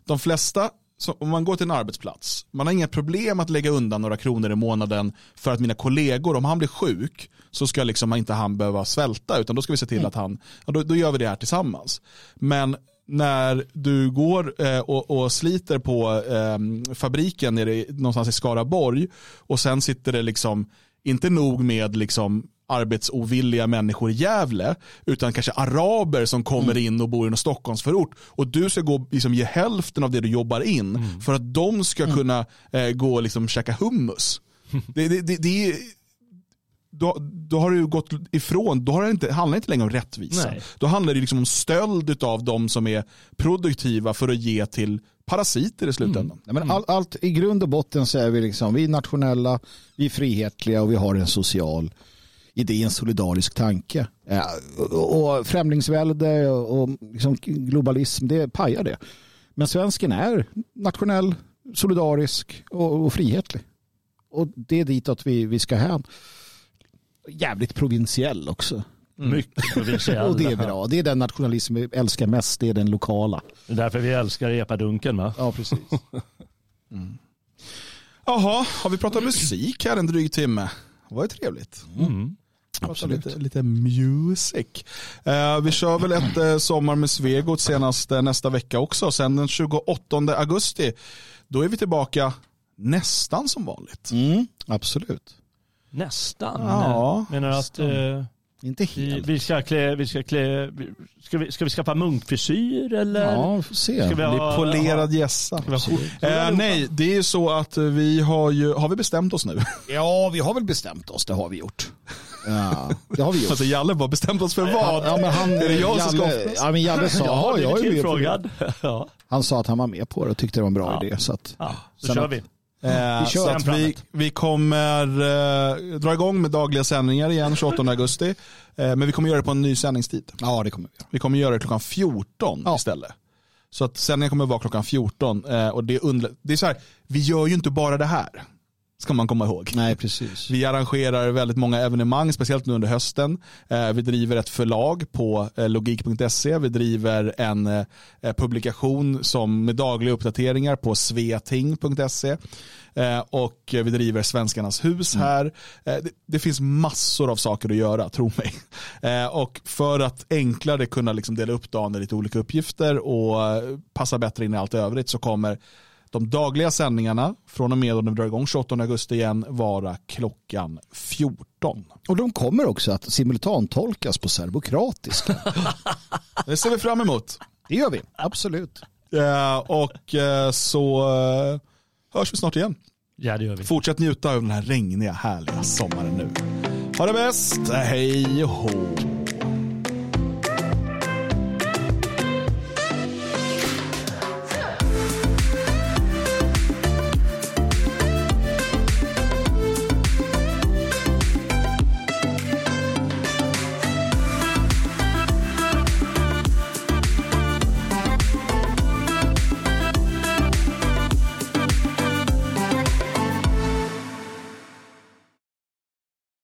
de flesta, så om man går till en arbetsplats, man har inga problem att lägga undan några kronor i månaden för att mina kollegor, om han blir sjuk, så ska liksom inte han behöva svälta, utan då ska vi se till att han, ja, då, då gör vi det här tillsammans. Men när du går eh, och, och sliter på eh, fabriken nere i, någonstans i Skaraborg och sen sitter det liksom, inte nog med liksom arbetsovilliga människor i Gävle, utan kanske araber som kommer in och bor i en Stockholmsförort. Och du ska gå liksom, ge hälften av det du jobbar in för att de ska kunna eh, gå och liksom, käka hummus. Det, det, det, det är, då, då har du gått ifrån, då har det inte, handlar det inte längre om rättvisa. Nej. Då handlar det liksom om stöld av de som är produktiva för att ge till parasiter i slutändan. Nej, men all, allt, I grund och botten så är vi, liksom, vi är nationella, vi är frihetliga och vi har en social idé, en solidarisk tanke. Ja, och, främlingsvälde och, liksom globalism, det pajar det. Men svensken är nationell, solidarisk och, och frihetlig. Och det är ditåt vi, vi ska hän. Jävligt provinsiell också. Mycket provinsiell. Och det är bra. Det är den nationalism vi älskar mest. Det är den lokala. Det är därför vi älskar epadunken va? Ja, precis. Jaha, har vi pratat musik här en dryg timme? Det var ju trevligt. Mm. Prata lite, lite music. Eh, vi kör väl ett eh, Sommar med Svegot senast eh, nästa vecka också. Sen den 28 augusti, då är vi tillbaka nästan som vanligt. Mm, absolut. Nästan. Ja, Menar du att eh, Inte vi, helt. vi ska klä, vi ska klä, ska vi, ska vi skaffa munkfrisyr eller? Ja, vi får se. Ska vi ha, polerad gässa. Vi ha? Eh, nej, det är ju så att vi har ju, har vi bestämt oss nu? Ja, vi har väl bestämt oss. Det har vi gjort. Ja, det har vi gjort. Alltså Jalle bara bestämt oss för vad? Ja, men han, är det jag som ska Jalle, offras? ja, men Jalle sa, Ja, jag är med på det. Han sa att han var med på det och tyckte det var en bra Ja. idé. Så att, ja, då Sen kör att- vi. Eh, så att vi, vi kommer eh, dra igång med dagliga sändningar igen 28 augusti. Eh, men vi kommer göra det på en ny sändningstid. ja, det kommer vi göra. Vi kommer göra det klockan 14 Ja. istället. Så att sändningen kommer vara klockan 14. Eh, och det, det är så här, vi gör ju inte bara det här. Ska man komma ihåg. Nej, precis. Vi arrangerar väldigt många evenemang, speciellt nu under hösten. Eh, Vi driver ett förlag på eh, logik.se. Vi driver en eh, publikation som med dagliga uppdateringar på sveting.se. Och vi driver Svenskarnas hus här. Eh, Det, finns massor av saker att göra, tro mig. Och för att enklare kunna liksom dela upp dagen i lite olika uppgifter och passa bättre in i allt övrigt så kommer de dagliga sändningarna från och med när vi drar igång 28 augusti igen vara klockan 14. Och de kommer också att simultantolkas på serbokratiska. Det ser vi fram emot. Det gör vi, absolut. Eh, Och eh, så eh, hörs vi snart igen. Ja, det gör vi. Fortsätt njuta av den här regniga härliga sommaren nu. Ha det bäst, hej och hå.